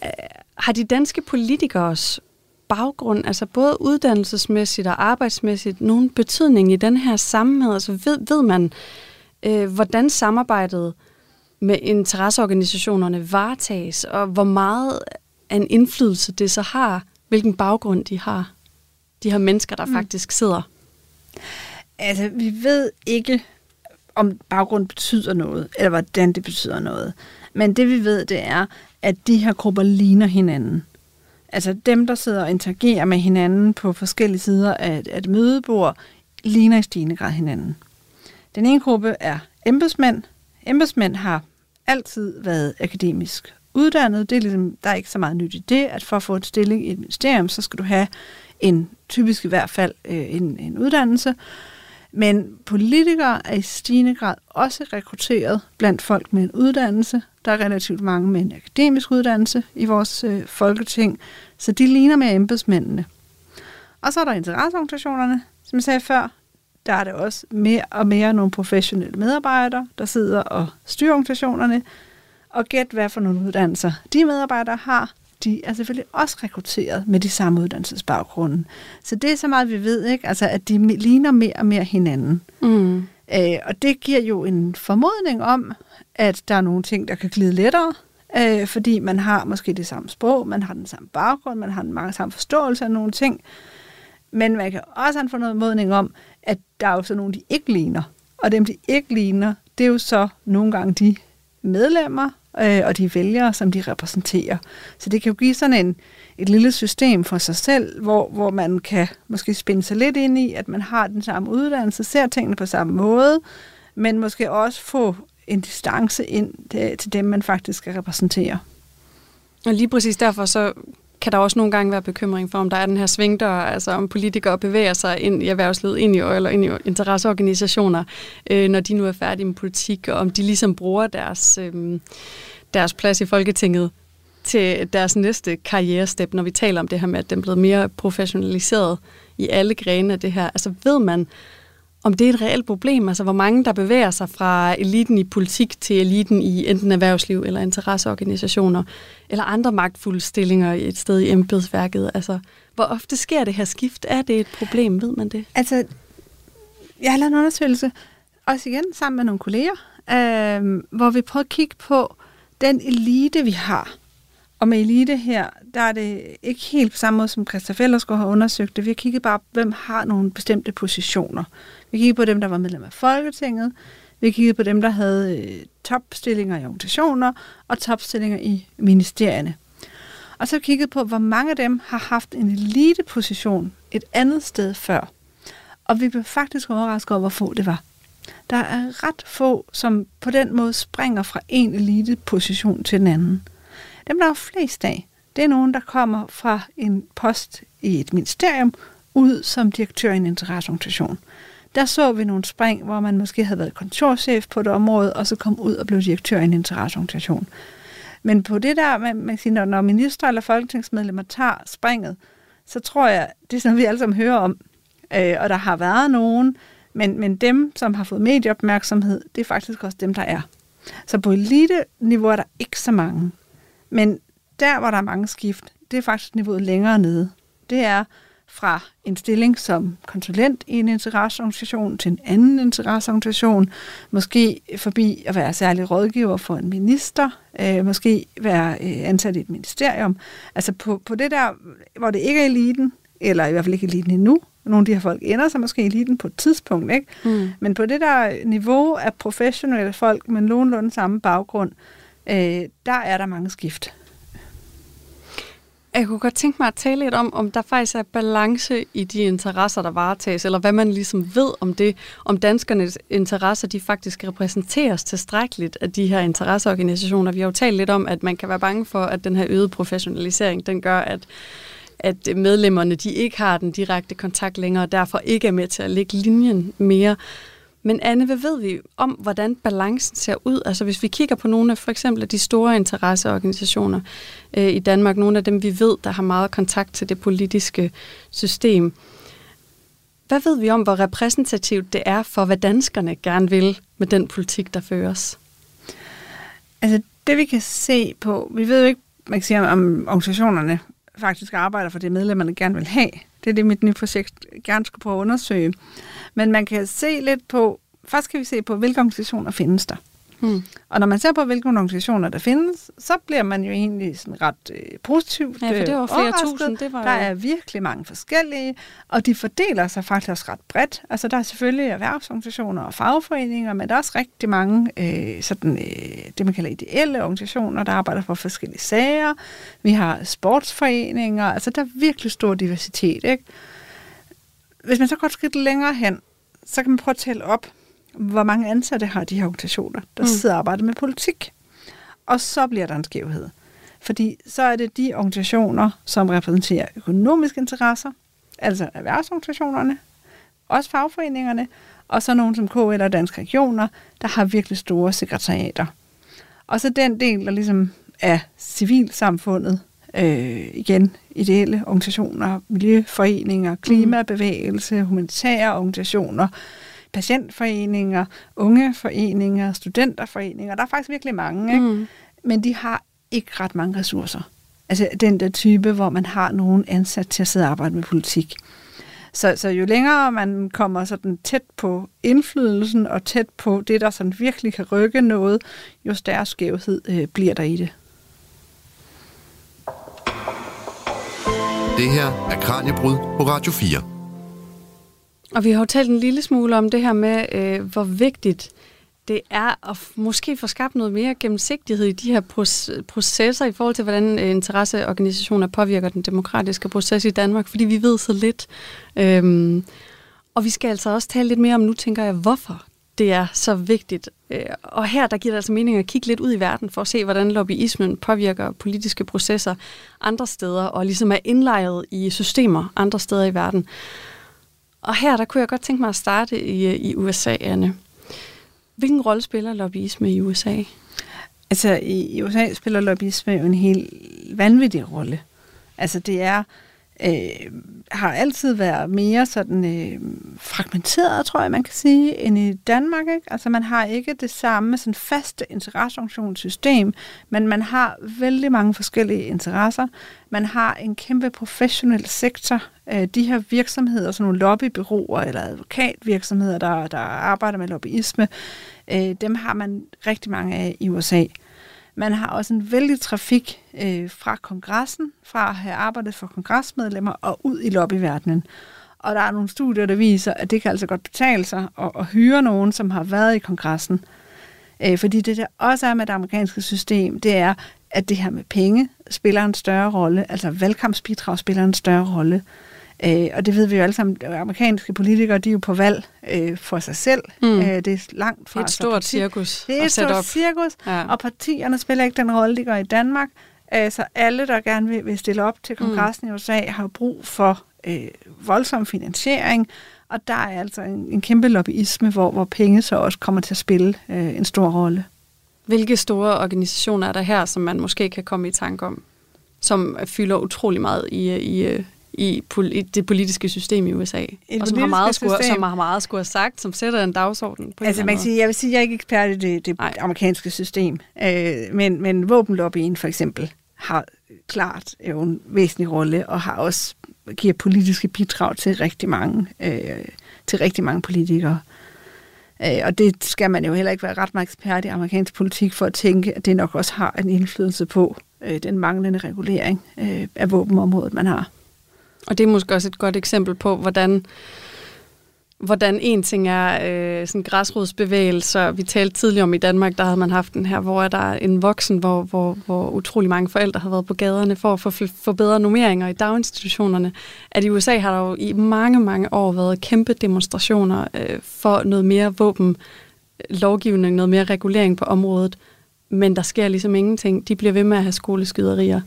Øh, har de danske politikers baggrund, altså både uddannelsesmæssigt og arbejdsmæssigt, nogen betydning i den her sammenhæng? Altså ved, ved man, øh, hvordan samarbejdet med interesseorganisationerne varetages, og hvor meget af en indflydelse det så har, hvilken baggrund de har, de her mennesker, der mm. faktisk sidder? Altså, vi ved ikke, om baggrund betyder noget, eller hvordan det betyder noget. Men det vi ved, det er, at de her grupper ligner hinanden. Altså dem, der sidder og interagerer med hinanden på forskellige sider af et, af et mødebord, ligner i stigende grad hinanden. Den ene gruppe er embedsmænd. Embedsmænd har altid været akademisk uddannet. Det er ligesom, der er ikke så meget nyt i det, at for at få en stilling i et ministerium, så skal du have en typisk i hvert fald øh, en, en uddannelse. Men politikere er i stigende grad også rekrutteret blandt folk med en uddannelse. Der er relativt mange med en akademisk uddannelse i vores øh, folketing, så de ligner med embedsmændene. Og så er der interesseorganisationerne, som jeg sagde før. Der er det også mere og mere nogle professionelle medarbejdere, der sidder og styrer organisationerne. Og gæt, hvad for nogle uddannelser de medarbejdere har de er selvfølgelig også rekrutteret med de samme uddannelsesbaggrunde. Så det er så meget, vi ved, ikke? Altså, at de ligner mere og mere hinanden. Mm. Øh, og det giver jo en formodning om, at der er nogle ting, der kan glide lettere, øh, fordi man har måske det samme sprog, man har den samme baggrund, man har den mange samme forståelse af nogle ting. Men man kan også have en formodning om, at der er jo så nogle, de ikke ligner. Og dem, de ikke ligner, det er jo så nogle gange de medlemmer øh, og de vælgere, som de repræsenterer. Så det kan jo give sådan en, et lille system for sig selv, hvor, hvor man kan måske spænde sig lidt ind i, at man har den samme uddannelse, ser tingene på samme måde, men måske også få en distance ind til, til dem, man faktisk skal repræsentere. Og lige præcis derfor så kan der også nogle gange være bekymring for, om der er den her svingdør, altså om politikere bevæger sig ind i erhvervslivet, ind i, eller ind i interesseorganisationer, øh, når de nu er færdige med politik, og om de ligesom bruger deres, øh, deres plads i Folketinget til deres næste karrierestep, når vi taler om det her med, at den er blevet mere professionaliseret i alle grene af det her. Altså ved man, om det er et reelt problem, altså hvor mange der bevæger sig fra eliten i politik til eliten i enten erhvervsliv eller interesseorganisationer, eller andre magtfulde stillinger et sted i embedsværket. Altså, hvor ofte sker det her skift? Er det et problem, ved man det? Altså, jeg har lavet en undersøgelse, også igen sammen med nogle kolleger, øh, hvor vi prøver at kigge på den elite, vi har. Og med elite her, der er det ikke helt på samme måde, som Christa Ellersgaard har undersøgt det. Vi har kigget bare, hvem har nogle bestemte positioner. Vi kiggede på dem, der var medlem af Folketinget. Vi kiggede på dem, der havde øh, topstillinger i organisationer og topstillinger i ministerierne. Og så kiggede på, hvor mange af dem har haft en eliteposition et andet sted før. Og vi blev faktisk overrasket over, hvor få det var. Der er ret få, som på den måde springer fra en eliteposition til den anden. Dem, der er flest af, det er nogen, der kommer fra en post i et ministerium ud som direktør i en interesseorganisation. Der så vi nogle spring, hvor man måske havde været kontorchef på et område, og så kom ud og blev direktør i en interesseorganisation. Men på det der, man, man siger, når minister eller folketingsmedlemmer tager springet, så tror jeg, det er sådan, vi alle sammen hører om. Øh, og der har været nogen, men, men dem, som har fået medieopmærksomhed, det er faktisk også dem, der er. Så på elite-niveau er der ikke så mange. Men der, hvor der er mange skift, det er faktisk niveauet længere nede. Det er fra en stilling som konsulent i en interesseorganisation til en anden interesseorganisation, måske forbi at være særlig rådgiver for en minister, øh, måske være øh, ansat i et ministerium. Altså på, på det der, hvor det ikke er eliten, eller i hvert fald ikke eliten endnu, nogle af de her folk ender sig måske i eliten på et tidspunkt, ikke? Mm. men på det der niveau af professionelle folk med nogenlunde samme baggrund, øh, der er der mange skift. Jeg kunne godt tænke mig at tale lidt om, om der faktisk er balance i de interesser, der varetages, eller hvad man ligesom ved om det, om danskernes interesser, de faktisk repræsenteres tilstrækkeligt af de her interesseorganisationer. Vi har jo talt lidt om, at man kan være bange for, at den her øgede professionalisering, den gør, at at medlemmerne de ikke har den direkte kontakt længere, og derfor ikke er med til at lægge linjen mere. Men Anne, hvad ved vi om, hvordan balancen ser ud? Altså hvis vi kigger på nogle af for eksempel de store interesseorganisationer øh, i Danmark, nogle af dem vi ved, der har meget kontakt til det politiske system. Hvad ved vi om, hvor repræsentativt det er for, hvad danskerne gerne vil med den politik, der føres? Altså det vi kan se på, vi ved jo ikke, man kan sige, om organisationerne faktisk arbejder for det, medlemmerne gerne vil have. Det er det, mit nye projekt gerne skulle prøve at undersøge. Men man kan se lidt på, først kan vi se på, hvilke organisationer findes der. Hmm. Og når man ser på, hvilke organisationer der findes, så bliver man jo egentlig sådan ret øh, positivt Ja, for det var øh, flere tusind. Det var der er virkelig mange forskellige, og de fordeler sig faktisk også ret bredt. Altså der er selvfølgelig erhvervsorganisationer og fagforeninger, men der er også rigtig mange øh, sådan, øh, det, man kalder ideelle organisationer, der arbejder for forskellige sager. Vi har sportsforeninger, altså der er virkelig stor diversitet. Ikke? Hvis man så går et skridt længere hen, så kan man prøve at tælle op, hvor mange ansatte har de her organisationer, der mm. sidder og arbejder med politik. Og så bliver der en skævhed. Fordi så er det de organisationer, som repræsenterer økonomiske interesser, altså erhvervsorganisationerne, også fagforeningerne, og så nogle som KL og Danske Regioner, der har virkelig store sekretariater. Og så den del, der ligesom er civilsamfundet, øh, igen ideelle organisationer, miljøforeninger, klimabevægelse, humanitære organisationer, patientforeninger, ungeforeninger, studenterforeninger. Der er faktisk virkelig mange, ikke? Mm. men de har ikke ret mange ressourcer. Altså den der type, hvor man har nogen ansat til at sidde og arbejde med politik. Så, så jo længere man kommer sådan tæt på indflydelsen og tæt på det, der sådan virkelig kan rykke noget, jo større skævhed øh, bliver der i det. Det her er Kranjebrud på Radio 4. Og vi har jo talt en lille smule om det her med, øh, hvor vigtigt det er at måske få skabt noget mere gennemsigtighed i de her processer i forhold til, hvordan øh, interesseorganisationer påvirker den demokratiske proces i Danmark, fordi vi ved så lidt. Øhm, og vi skal altså også tale lidt mere om, nu tænker jeg, hvorfor det er så vigtigt. Øh, og her der giver det altså mening at kigge lidt ud i verden for at se, hvordan lobbyismen påvirker politiske processer andre steder, og ligesom er indlejret i systemer andre steder i verden. Og her der kunne jeg godt tænke mig at starte i, øh, i USA, Anne. Hvilken rolle spiller lobbyisme i USA? Altså i USA spiller lobbyisme jo en helt vanvittig rolle. Altså det er øh, har altid været mere sådan øh, fragmenteret, tror jeg, man kan sige, end i Danmark. Ikke? Altså man har ikke det samme sådan faste interesseorganisationssystem, men man har vældig mange forskellige interesser. Man har en kæmpe professionel sektor. Øh, de her virksomheder, sådan nogle lobbybyråer eller advokatvirksomheder, der, der arbejder med lobbyisme, øh, dem har man rigtig mange af i USA. Man har også en vældig trafik øh, fra kongressen, fra at have arbejdet for kongresmedlemmer og ud i lobbyverdenen. Og der er nogle studier, der viser, at det kan altså godt betale sig at, at hyre nogen, som har været i kongressen. Øh, fordi det der også er med det amerikanske system, det er, at det her med penge spiller en større rolle, altså valgkampsbidrag spiller en større rolle. Øh, og det ved vi jo alle sammen, amerikanske politikere, de er jo på valg øh, for sig selv. Mm. Øh, det er langt fra... Det er et stort parti. cirkus Det er et stort op. cirkus, ja. og partierne spiller ikke den rolle, de gør i Danmark. Øh, så alle, der gerne vil, vil stille op til kongressen mm. i USA, har brug for øh, voldsom finansiering, og der er altså en, en kæmpe lobbyisme, hvor, hvor penge så også kommer til at spille øh, en stor rolle. Hvilke store organisationer er der her, som man måske kan komme i tanke om, som fylder utrolig meget i, i, i, det politiske system i USA, Et og som har, meget skulle, som har meget skulle have sagt, som sætter en dagsorden på en Altså eller man kan sige, jeg vil sige, at jeg er ikke ekspert i det, det Nej. amerikanske system, øh, men, men våbenlobbyen for eksempel har klart jo en væsentlig rolle og har også giver politiske bidrag til rigtig mange, øh, til rigtig mange politikere. Øh, og det skal man jo heller ikke være ret meget ekspert i amerikansk politik for at tænke, at det nok også har en indflydelse på øh, den manglende regulering øh, af våbenområdet, man har. Og det er måske også et godt eksempel på, hvordan, hvordan en ting er øh, sådan græsrodsbevægelser. Vi talte tidligere om i Danmark, der havde man haft den her, hvor er der en voksen, hvor, hvor, hvor utrolig mange forældre har været på gaderne for at få, få bedre nummeringer i daginstitutionerne. At i USA har der jo i mange, mange år været kæmpe demonstrationer øh, for noget mere våben lovgivning, noget mere regulering på området. Men der sker ligesom ingenting. De bliver ved med at have skoleskyderier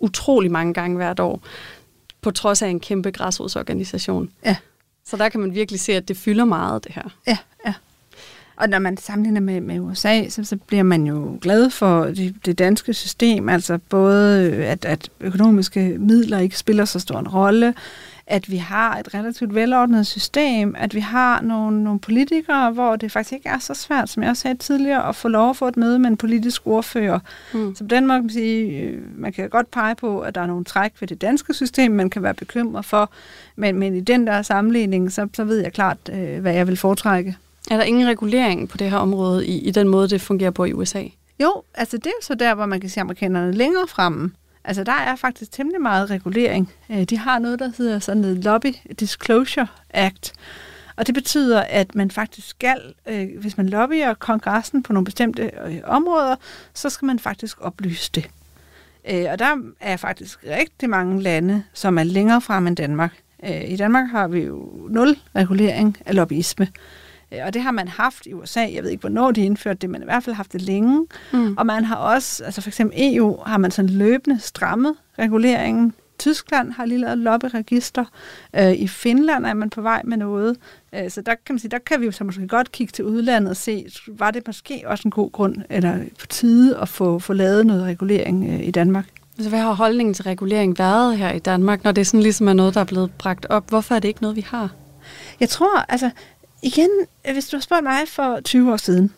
utrolig mange gange hvert år, på trods af en kæmpe græsrodsorganisation. Ja. Så der kan man virkelig se, at det fylder meget, det her. Ja, ja. Og når man sammenligner med, med USA, så, så bliver man jo glad for det, det danske system, altså både at, at økonomiske midler ikke spiller så stor en rolle, at vi har et relativt velordnet system, at vi har nogle, nogle politikere, hvor det faktisk ikke er så svært, som jeg også sagde tidligere, at få lov at få et møde med en politisk ordfører. Mm. Så på den måde kan man sige, øh, man kan godt pege på, at der er nogle træk ved det danske system, man kan være bekymret for, men, men i den der sammenligning, så, så ved jeg klart, øh, hvad jeg vil foretrække. Er der ingen regulering på det her område i, i den måde, det fungerer på i USA? Jo, altså det er så der, hvor man kan se amerikanerne længere fremme. Altså der er faktisk temmelig meget regulering. Øh, de har noget, der hedder sådan noget Lobby Disclosure Act. Og det betyder, at man faktisk skal, øh, hvis man lobbyer kongressen på nogle bestemte øh, områder, så skal man faktisk oplyse det. Øh, og der er faktisk rigtig mange lande, som er længere frem end Danmark. Øh, I Danmark har vi jo nul regulering af lobbyisme. Øh, og det har man haft i USA. Jeg ved ikke, hvornår de indførte det, men i hvert fald haft det længe. Mm. Og man har også, altså for eksempel EU, har man sådan løbende strammet reguleringen. Tyskland har lige lavet lobbyregister. Øh, I Finland er man på vej med noget. Øh, så der kan man sige, der kan vi jo så måske godt kigge til udlandet og se, var det måske også en god grund, eller på tide at få, få lavet noget regulering øh, i Danmark. Altså, hvad har holdningen til regulering været her i Danmark, når det sådan ligesom er noget, der er blevet bragt op? Hvorfor er det ikke noget, vi har? Jeg tror, altså, igen, øh, hvis du har spurgt mig for 20 år siden,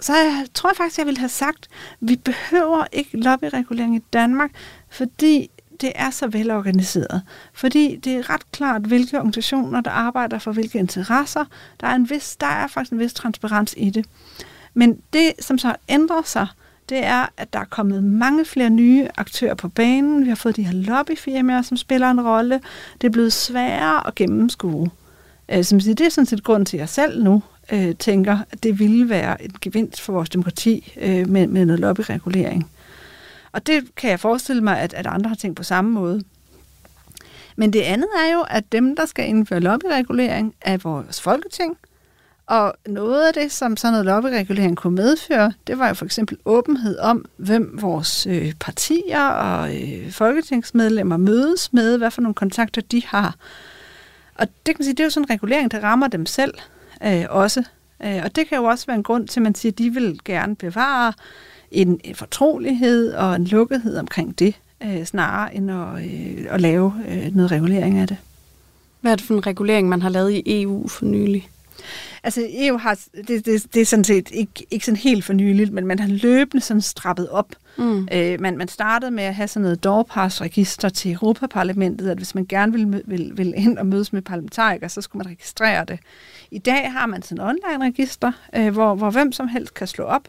så jeg, tror jeg faktisk, jeg ville have sagt, vi behøver ikke lobbyregulering i Danmark, fordi det er så velorganiseret. Fordi det er ret klart, hvilke organisationer, der arbejder for hvilke interesser. Der er, en vis, der er faktisk en vis transparens i det. Men det, som så ændrer sig, det er, at der er kommet mange flere nye aktører på banen. Vi har fået de her lobbyfirmaer, som spiller en rolle. Det er blevet sværere at gennemskue. Øh, som siger, det er sådan set grund til, at jeg selv nu øh, tænker, at det ville være en gevinst for vores demokrati øh, med, med noget lobbyregulering. Og det kan jeg forestille mig, at, at andre har tænkt på samme måde. Men det andet er jo, at dem, der skal indføre lobbyregulering, er vores folketing. Og noget af det, som sådan noget lobbyregulering kunne medføre, det var jo for eksempel åbenhed om, hvem vores øh, partier og øh, folketingsmedlemmer mødes med, hvad for nogle kontakter de har. Og det kan man sige, det er jo sådan en regulering, der rammer dem selv øh, også. Øh, og det kan jo også være en grund til, at man siger, at de vil gerne bevare en, en fortrolighed og en lukkethed omkring det, øh, snarere end at, øh, at lave øh, noget regulering af det. Hvad er det for en regulering, man har lavet i EU for nylig? Altså EU har, det, det, det er sådan set ikke, ikke sådan helt for nyligt, men man har løbende sådan strappet op. Mm. Øh, man, man startede med at have sådan noget doorpass-register til Europaparlamentet, at hvis man gerne ville, ville, ville ind og mødes med parlamentarikere, så skulle man registrere det. I dag har man sådan et online-register, øh, hvor, hvor hvem som helst kan slå op,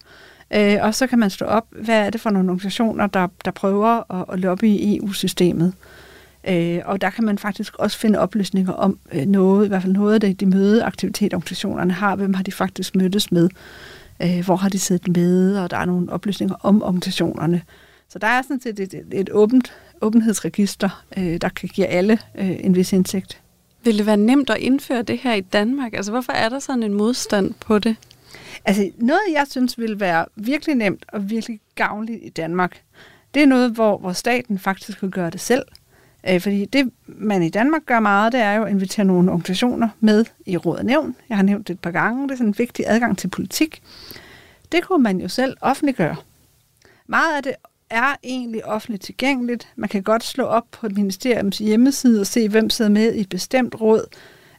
øh, og så kan man slå op, hvad er det for nogle organisationer, der, der prøver at, at lobby i EU-systemet. Øh, og der kan man faktisk også finde oplysninger om øh, noget, i hvert fald noget af det, de mødeaktiviteter, organisationerne har. Hvem har de faktisk mødtes med? Øh, hvor har de siddet med? Og der er nogle oplysninger om organisationerne. Så der er sådan set et, et, et åbent åbenhedsregister, øh, der kan give alle øh, en vis indsigt. Vil det være nemt at indføre det her i Danmark? Altså, hvorfor er der sådan en modstand på det? Altså noget, jeg synes ville være virkelig nemt og virkelig gavnligt i Danmark, Det er noget, hvor, hvor staten faktisk kan gøre det selv. Øh, fordi det, man i Danmark gør meget, det er jo at invitere nogle organisationer med i råd og nævn. Jeg har nævnt det et par gange. Det er sådan en vigtig adgang til politik. Det kunne man jo selv offentliggøre. Meget af det er egentlig offentligt tilgængeligt. Man kan godt slå op på et ministeriums hjemmeside og se, hvem sidder med i et bestemt råd.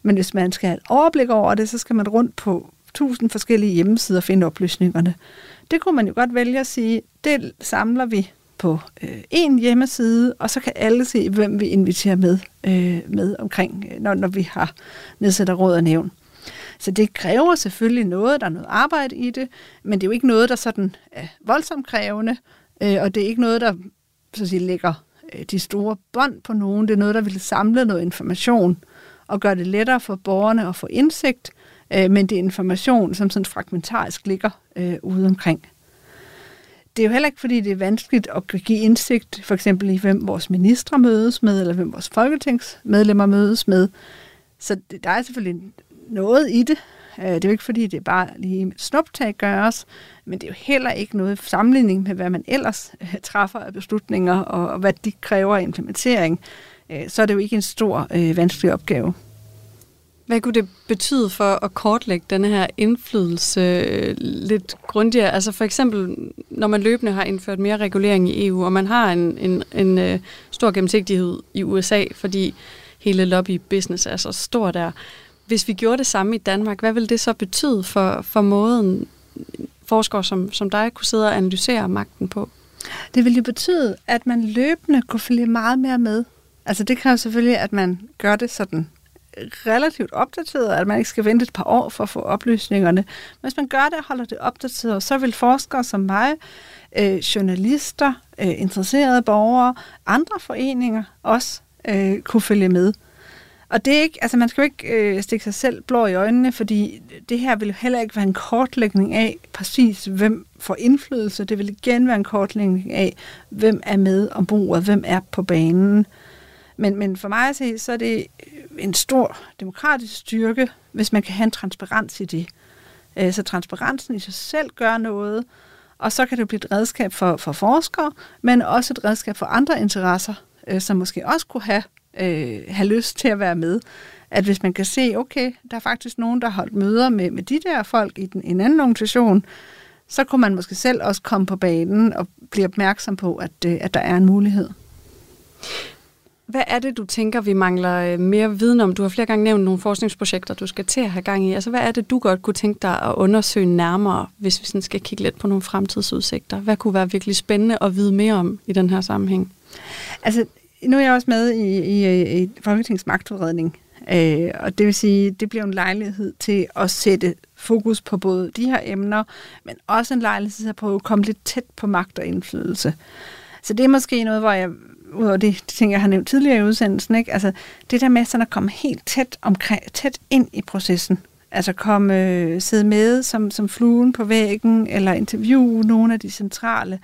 Men hvis man skal have et overblik over det, så skal man rundt på tusind forskellige hjemmesider og finde oplysningerne. Det kunne man jo godt vælge at sige, det samler vi på øh, en hjemmeside, og så kan alle se, hvem vi inviterer med, øh, med omkring, øh, når, når vi har nedsat råd og nævn. Så det kræver selvfølgelig noget, der er noget arbejde i det, men det er jo ikke noget, der sådan er voldsomt krævende, øh, og det er ikke noget, der så at sige, lægger øh, de store bånd på nogen. Det er noget, der vil samle noget information og gøre det lettere for borgerne at få indsigt, øh, men det er information, som sådan fragmentarisk ligger øh, ude omkring det er jo heller ikke, fordi det er vanskeligt at give indsigt, for eksempel i, hvem vores ministre mødes med, eller hvem vores folketingsmedlemmer mødes med. Så der er selvfølgelig noget i det. Øh, det er jo ikke, fordi det bare lige med snuptag gøres, men det er jo heller ikke noget sammenligning med, hvad man ellers øh, træffer af beslutninger, og hvad de kræver af implementering. Øh, så er det jo ikke en stor, vanskelig opgave. Hvad kunne det betyde for at kortlægge denne her indflydelse øh, lidt grundigere? Altså for eksempel, når man løbende har indført mere regulering i EU, og man har en, en, en øh, stor gennemsigtighed i USA, fordi hele lobbybusiness er så stor der. Hvis vi gjorde det samme i Danmark, hvad ville det så betyde for, for måden forskere som, som dig kunne sidde og analysere magten på? Det ville jo betyde, at man løbende kunne følge meget mere med. Altså det kræver selvfølgelig, at man gør det sådan relativt opdateret, at man ikke skal vente et par år for at få oplysningerne. Hvis man gør det og holder det opdateret, så vil forskere som mig, øh, journalister, øh, interesserede borgere, andre foreninger også øh, kunne følge med. Og det er ikke, altså man skal jo ikke øh, stikke sig selv blå i øjnene, fordi det her vil jo heller ikke være en kortlægning af præcis, hvem får indflydelse. Det vil igen være en kortlægning af, hvem er med om bordet, hvem er på banen. Men, men for mig at se, så er det øh, en stor demokratisk styrke, hvis man kan have en transparens i det. Øh, så transparensen i sig selv gør noget, og så kan det blive et redskab for, for forskere, men også et redskab for andre interesser, øh, som måske også kunne have, øh, have lyst til at være med. At hvis man kan se, okay, der er faktisk nogen, der har holdt møder med, med de der folk i den, en anden organisation, så kunne man måske selv også komme på banen og blive opmærksom på, at, at der er en mulighed. Hvad er det, du tænker, vi mangler øh, mere viden om? Du har flere gange nævnt nogle forskningsprojekter, du skal til at have gang i. Altså, hvad er det, du godt kunne tænke dig at undersøge nærmere, hvis vi sådan skal kigge lidt på nogle fremtidsudsigter? Hvad kunne være virkelig spændende at vide mere om i den her sammenhæng? Altså, nu er jeg også med i, i, i Folketingets magtudredning, øh, og det vil sige, det bliver en lejlighed til at sætte fokus på både de her emner, men også en lejlighed til at prøve at komme lidt tæt på magt og indflydelse. Så det er måske noget, hvor jeg udover det, de ting, jeg har nævnt tidligere i udsendelsen, ikke? Altså, det der med sådan at komme helt tæt, omkring, tæt ind i processen, altså komme, øh, sidde med som, som fluen på væggen, eller interviewe nogle af de centrale,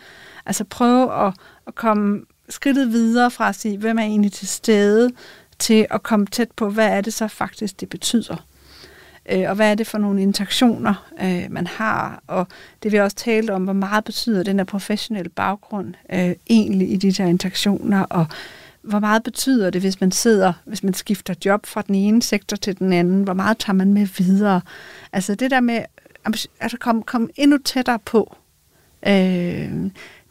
altså prøve at, at komme skridtet videre fra at sige, hvem er egentlig til stede, til at komme tæt på, hvad er det så faktisk, det betyder? Øh, og hvad er det for nogle interaktioner, øh, man har, og det vi også talte om, hvor meget betyder den her professionelle baggrund øh, egentlig i de der interaktioner, og hvor meget betyder det, hvis man sidder, hvis man skifter job fra den ene sektor til den anden, hvor meget tager man med videre? Altså det der med at altså, komme, kom endnu tættere på, øh,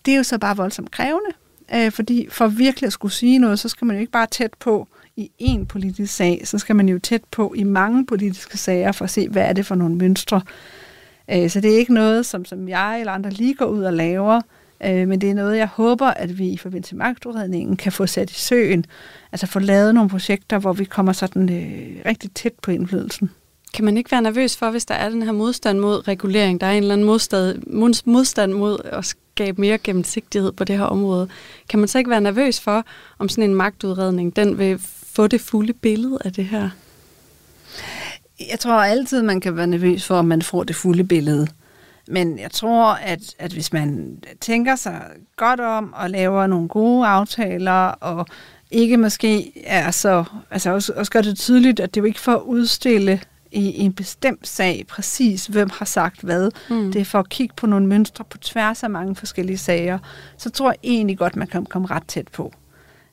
det er jo så bare voldsomt krævende, øh, fordi for virkelig at skulle sige noget, så skal man jo ikke bare tæt på, i én politisk sag, så skal man jo tæt på i mange politiske sager for at se, hvad er det for nogle mønstre. Øh, så det er ikke noget, som, som jeg eller andre lige går ud og laver, øh, men det er noget, jeg håber, at vi i forbindelse med magtudredningen kan få sat i søen, altså få lavet nogle projekter, hvor vi kommer sådan øh, rigtig tæt på indflydelsen. Kan man ikke være nervøs for, hvis der er den her modstand mod regulering, der er en eller anden modstand, modstand mod at skabe mere gennemsigtighed på det her område, kan man så ikke være nervøs for, om sådan en magtudredning, den vil få det fulde billede af det her? Jeg tror altid, man kan være nervøs for, at man får det fulde billede. Men jeg tror, at, at hvis man tænker sig godt om og laver nogle gode aftaler, og ikke måske er så, altså også, også gør det tydeligt, at det jo ikke for at udstille i, i en bestemt sag, præcis hvem har sagt hvad. Mm. Det er for at kigge på nogle mønstre på tværs af mange forskellige sager. Så tror jeg egentlig godt, man kan komme ret tæt på.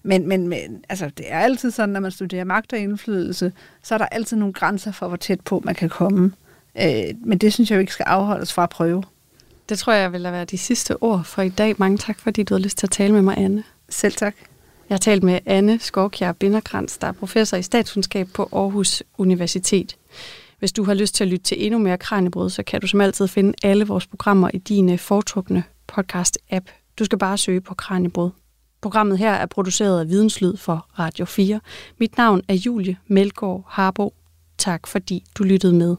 Men, men, men altså, det er altid sådan, når man studerer magt og indflydelse, så er der altid nogle grænser for, hvor tæt på man kan komme. Øh, men det synes jeg jo ikke skal afholdes fra at prøve. Det tror jeg vil være de sidste ord for i dag. Mange tak, fordi du har lyst til at tale med mig, Anne. Selv tak. Jeg har talt med Anne Skovkjær Binderkrans, der er professor i statskundskab på Aarhus Universitet. Hvis du har lyst til at lytte til endnu mere Kranjebrød, så kan du som altid finde alle vores programmer i dine foretrukne podcast-app. Du skal bare søge på Kranjebrød. Programmet her er produceret af Videnslyd for Radio 4. Mit navn er Julie Melgaard Harbo. Tak fordi du lyttede med.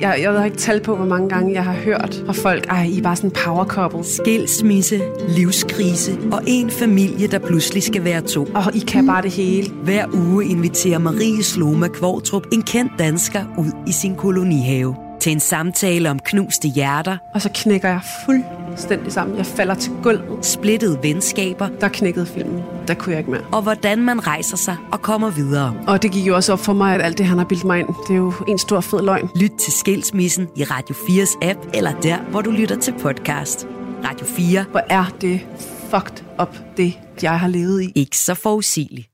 Jeg, jeg ved ikke tal på, hvor mange gange jeg har hørt fra folk, ej, I er bare sådan en power couple. Skilsmisse, livskrise og en familie, der pludselig skal være to. Og I kan bare det hele. Hver uge inviterer Marie Sloma Kvartrup en kendt dansker ud i sin kolonihave til en samtale om knuste hjerter. Og så knækker jeg fuldstændig sammen. Jeg falder til gulvet. Splittede venskaber. Der knækkede filmen. Der kunne jeg ikke mere. Og hvordan man rejser sig og kommer videre. Og det gik jo også op for mig, at alt det, han har bildt mig ind, det er jo en stor fed løgn. Lyt til Skilsmissen i Radio 4's app, eller der, hvor du lytter til podcast. Radio 4. Hvor er det fucked up, det jeg har levet i. Ikke så forudsigeligt.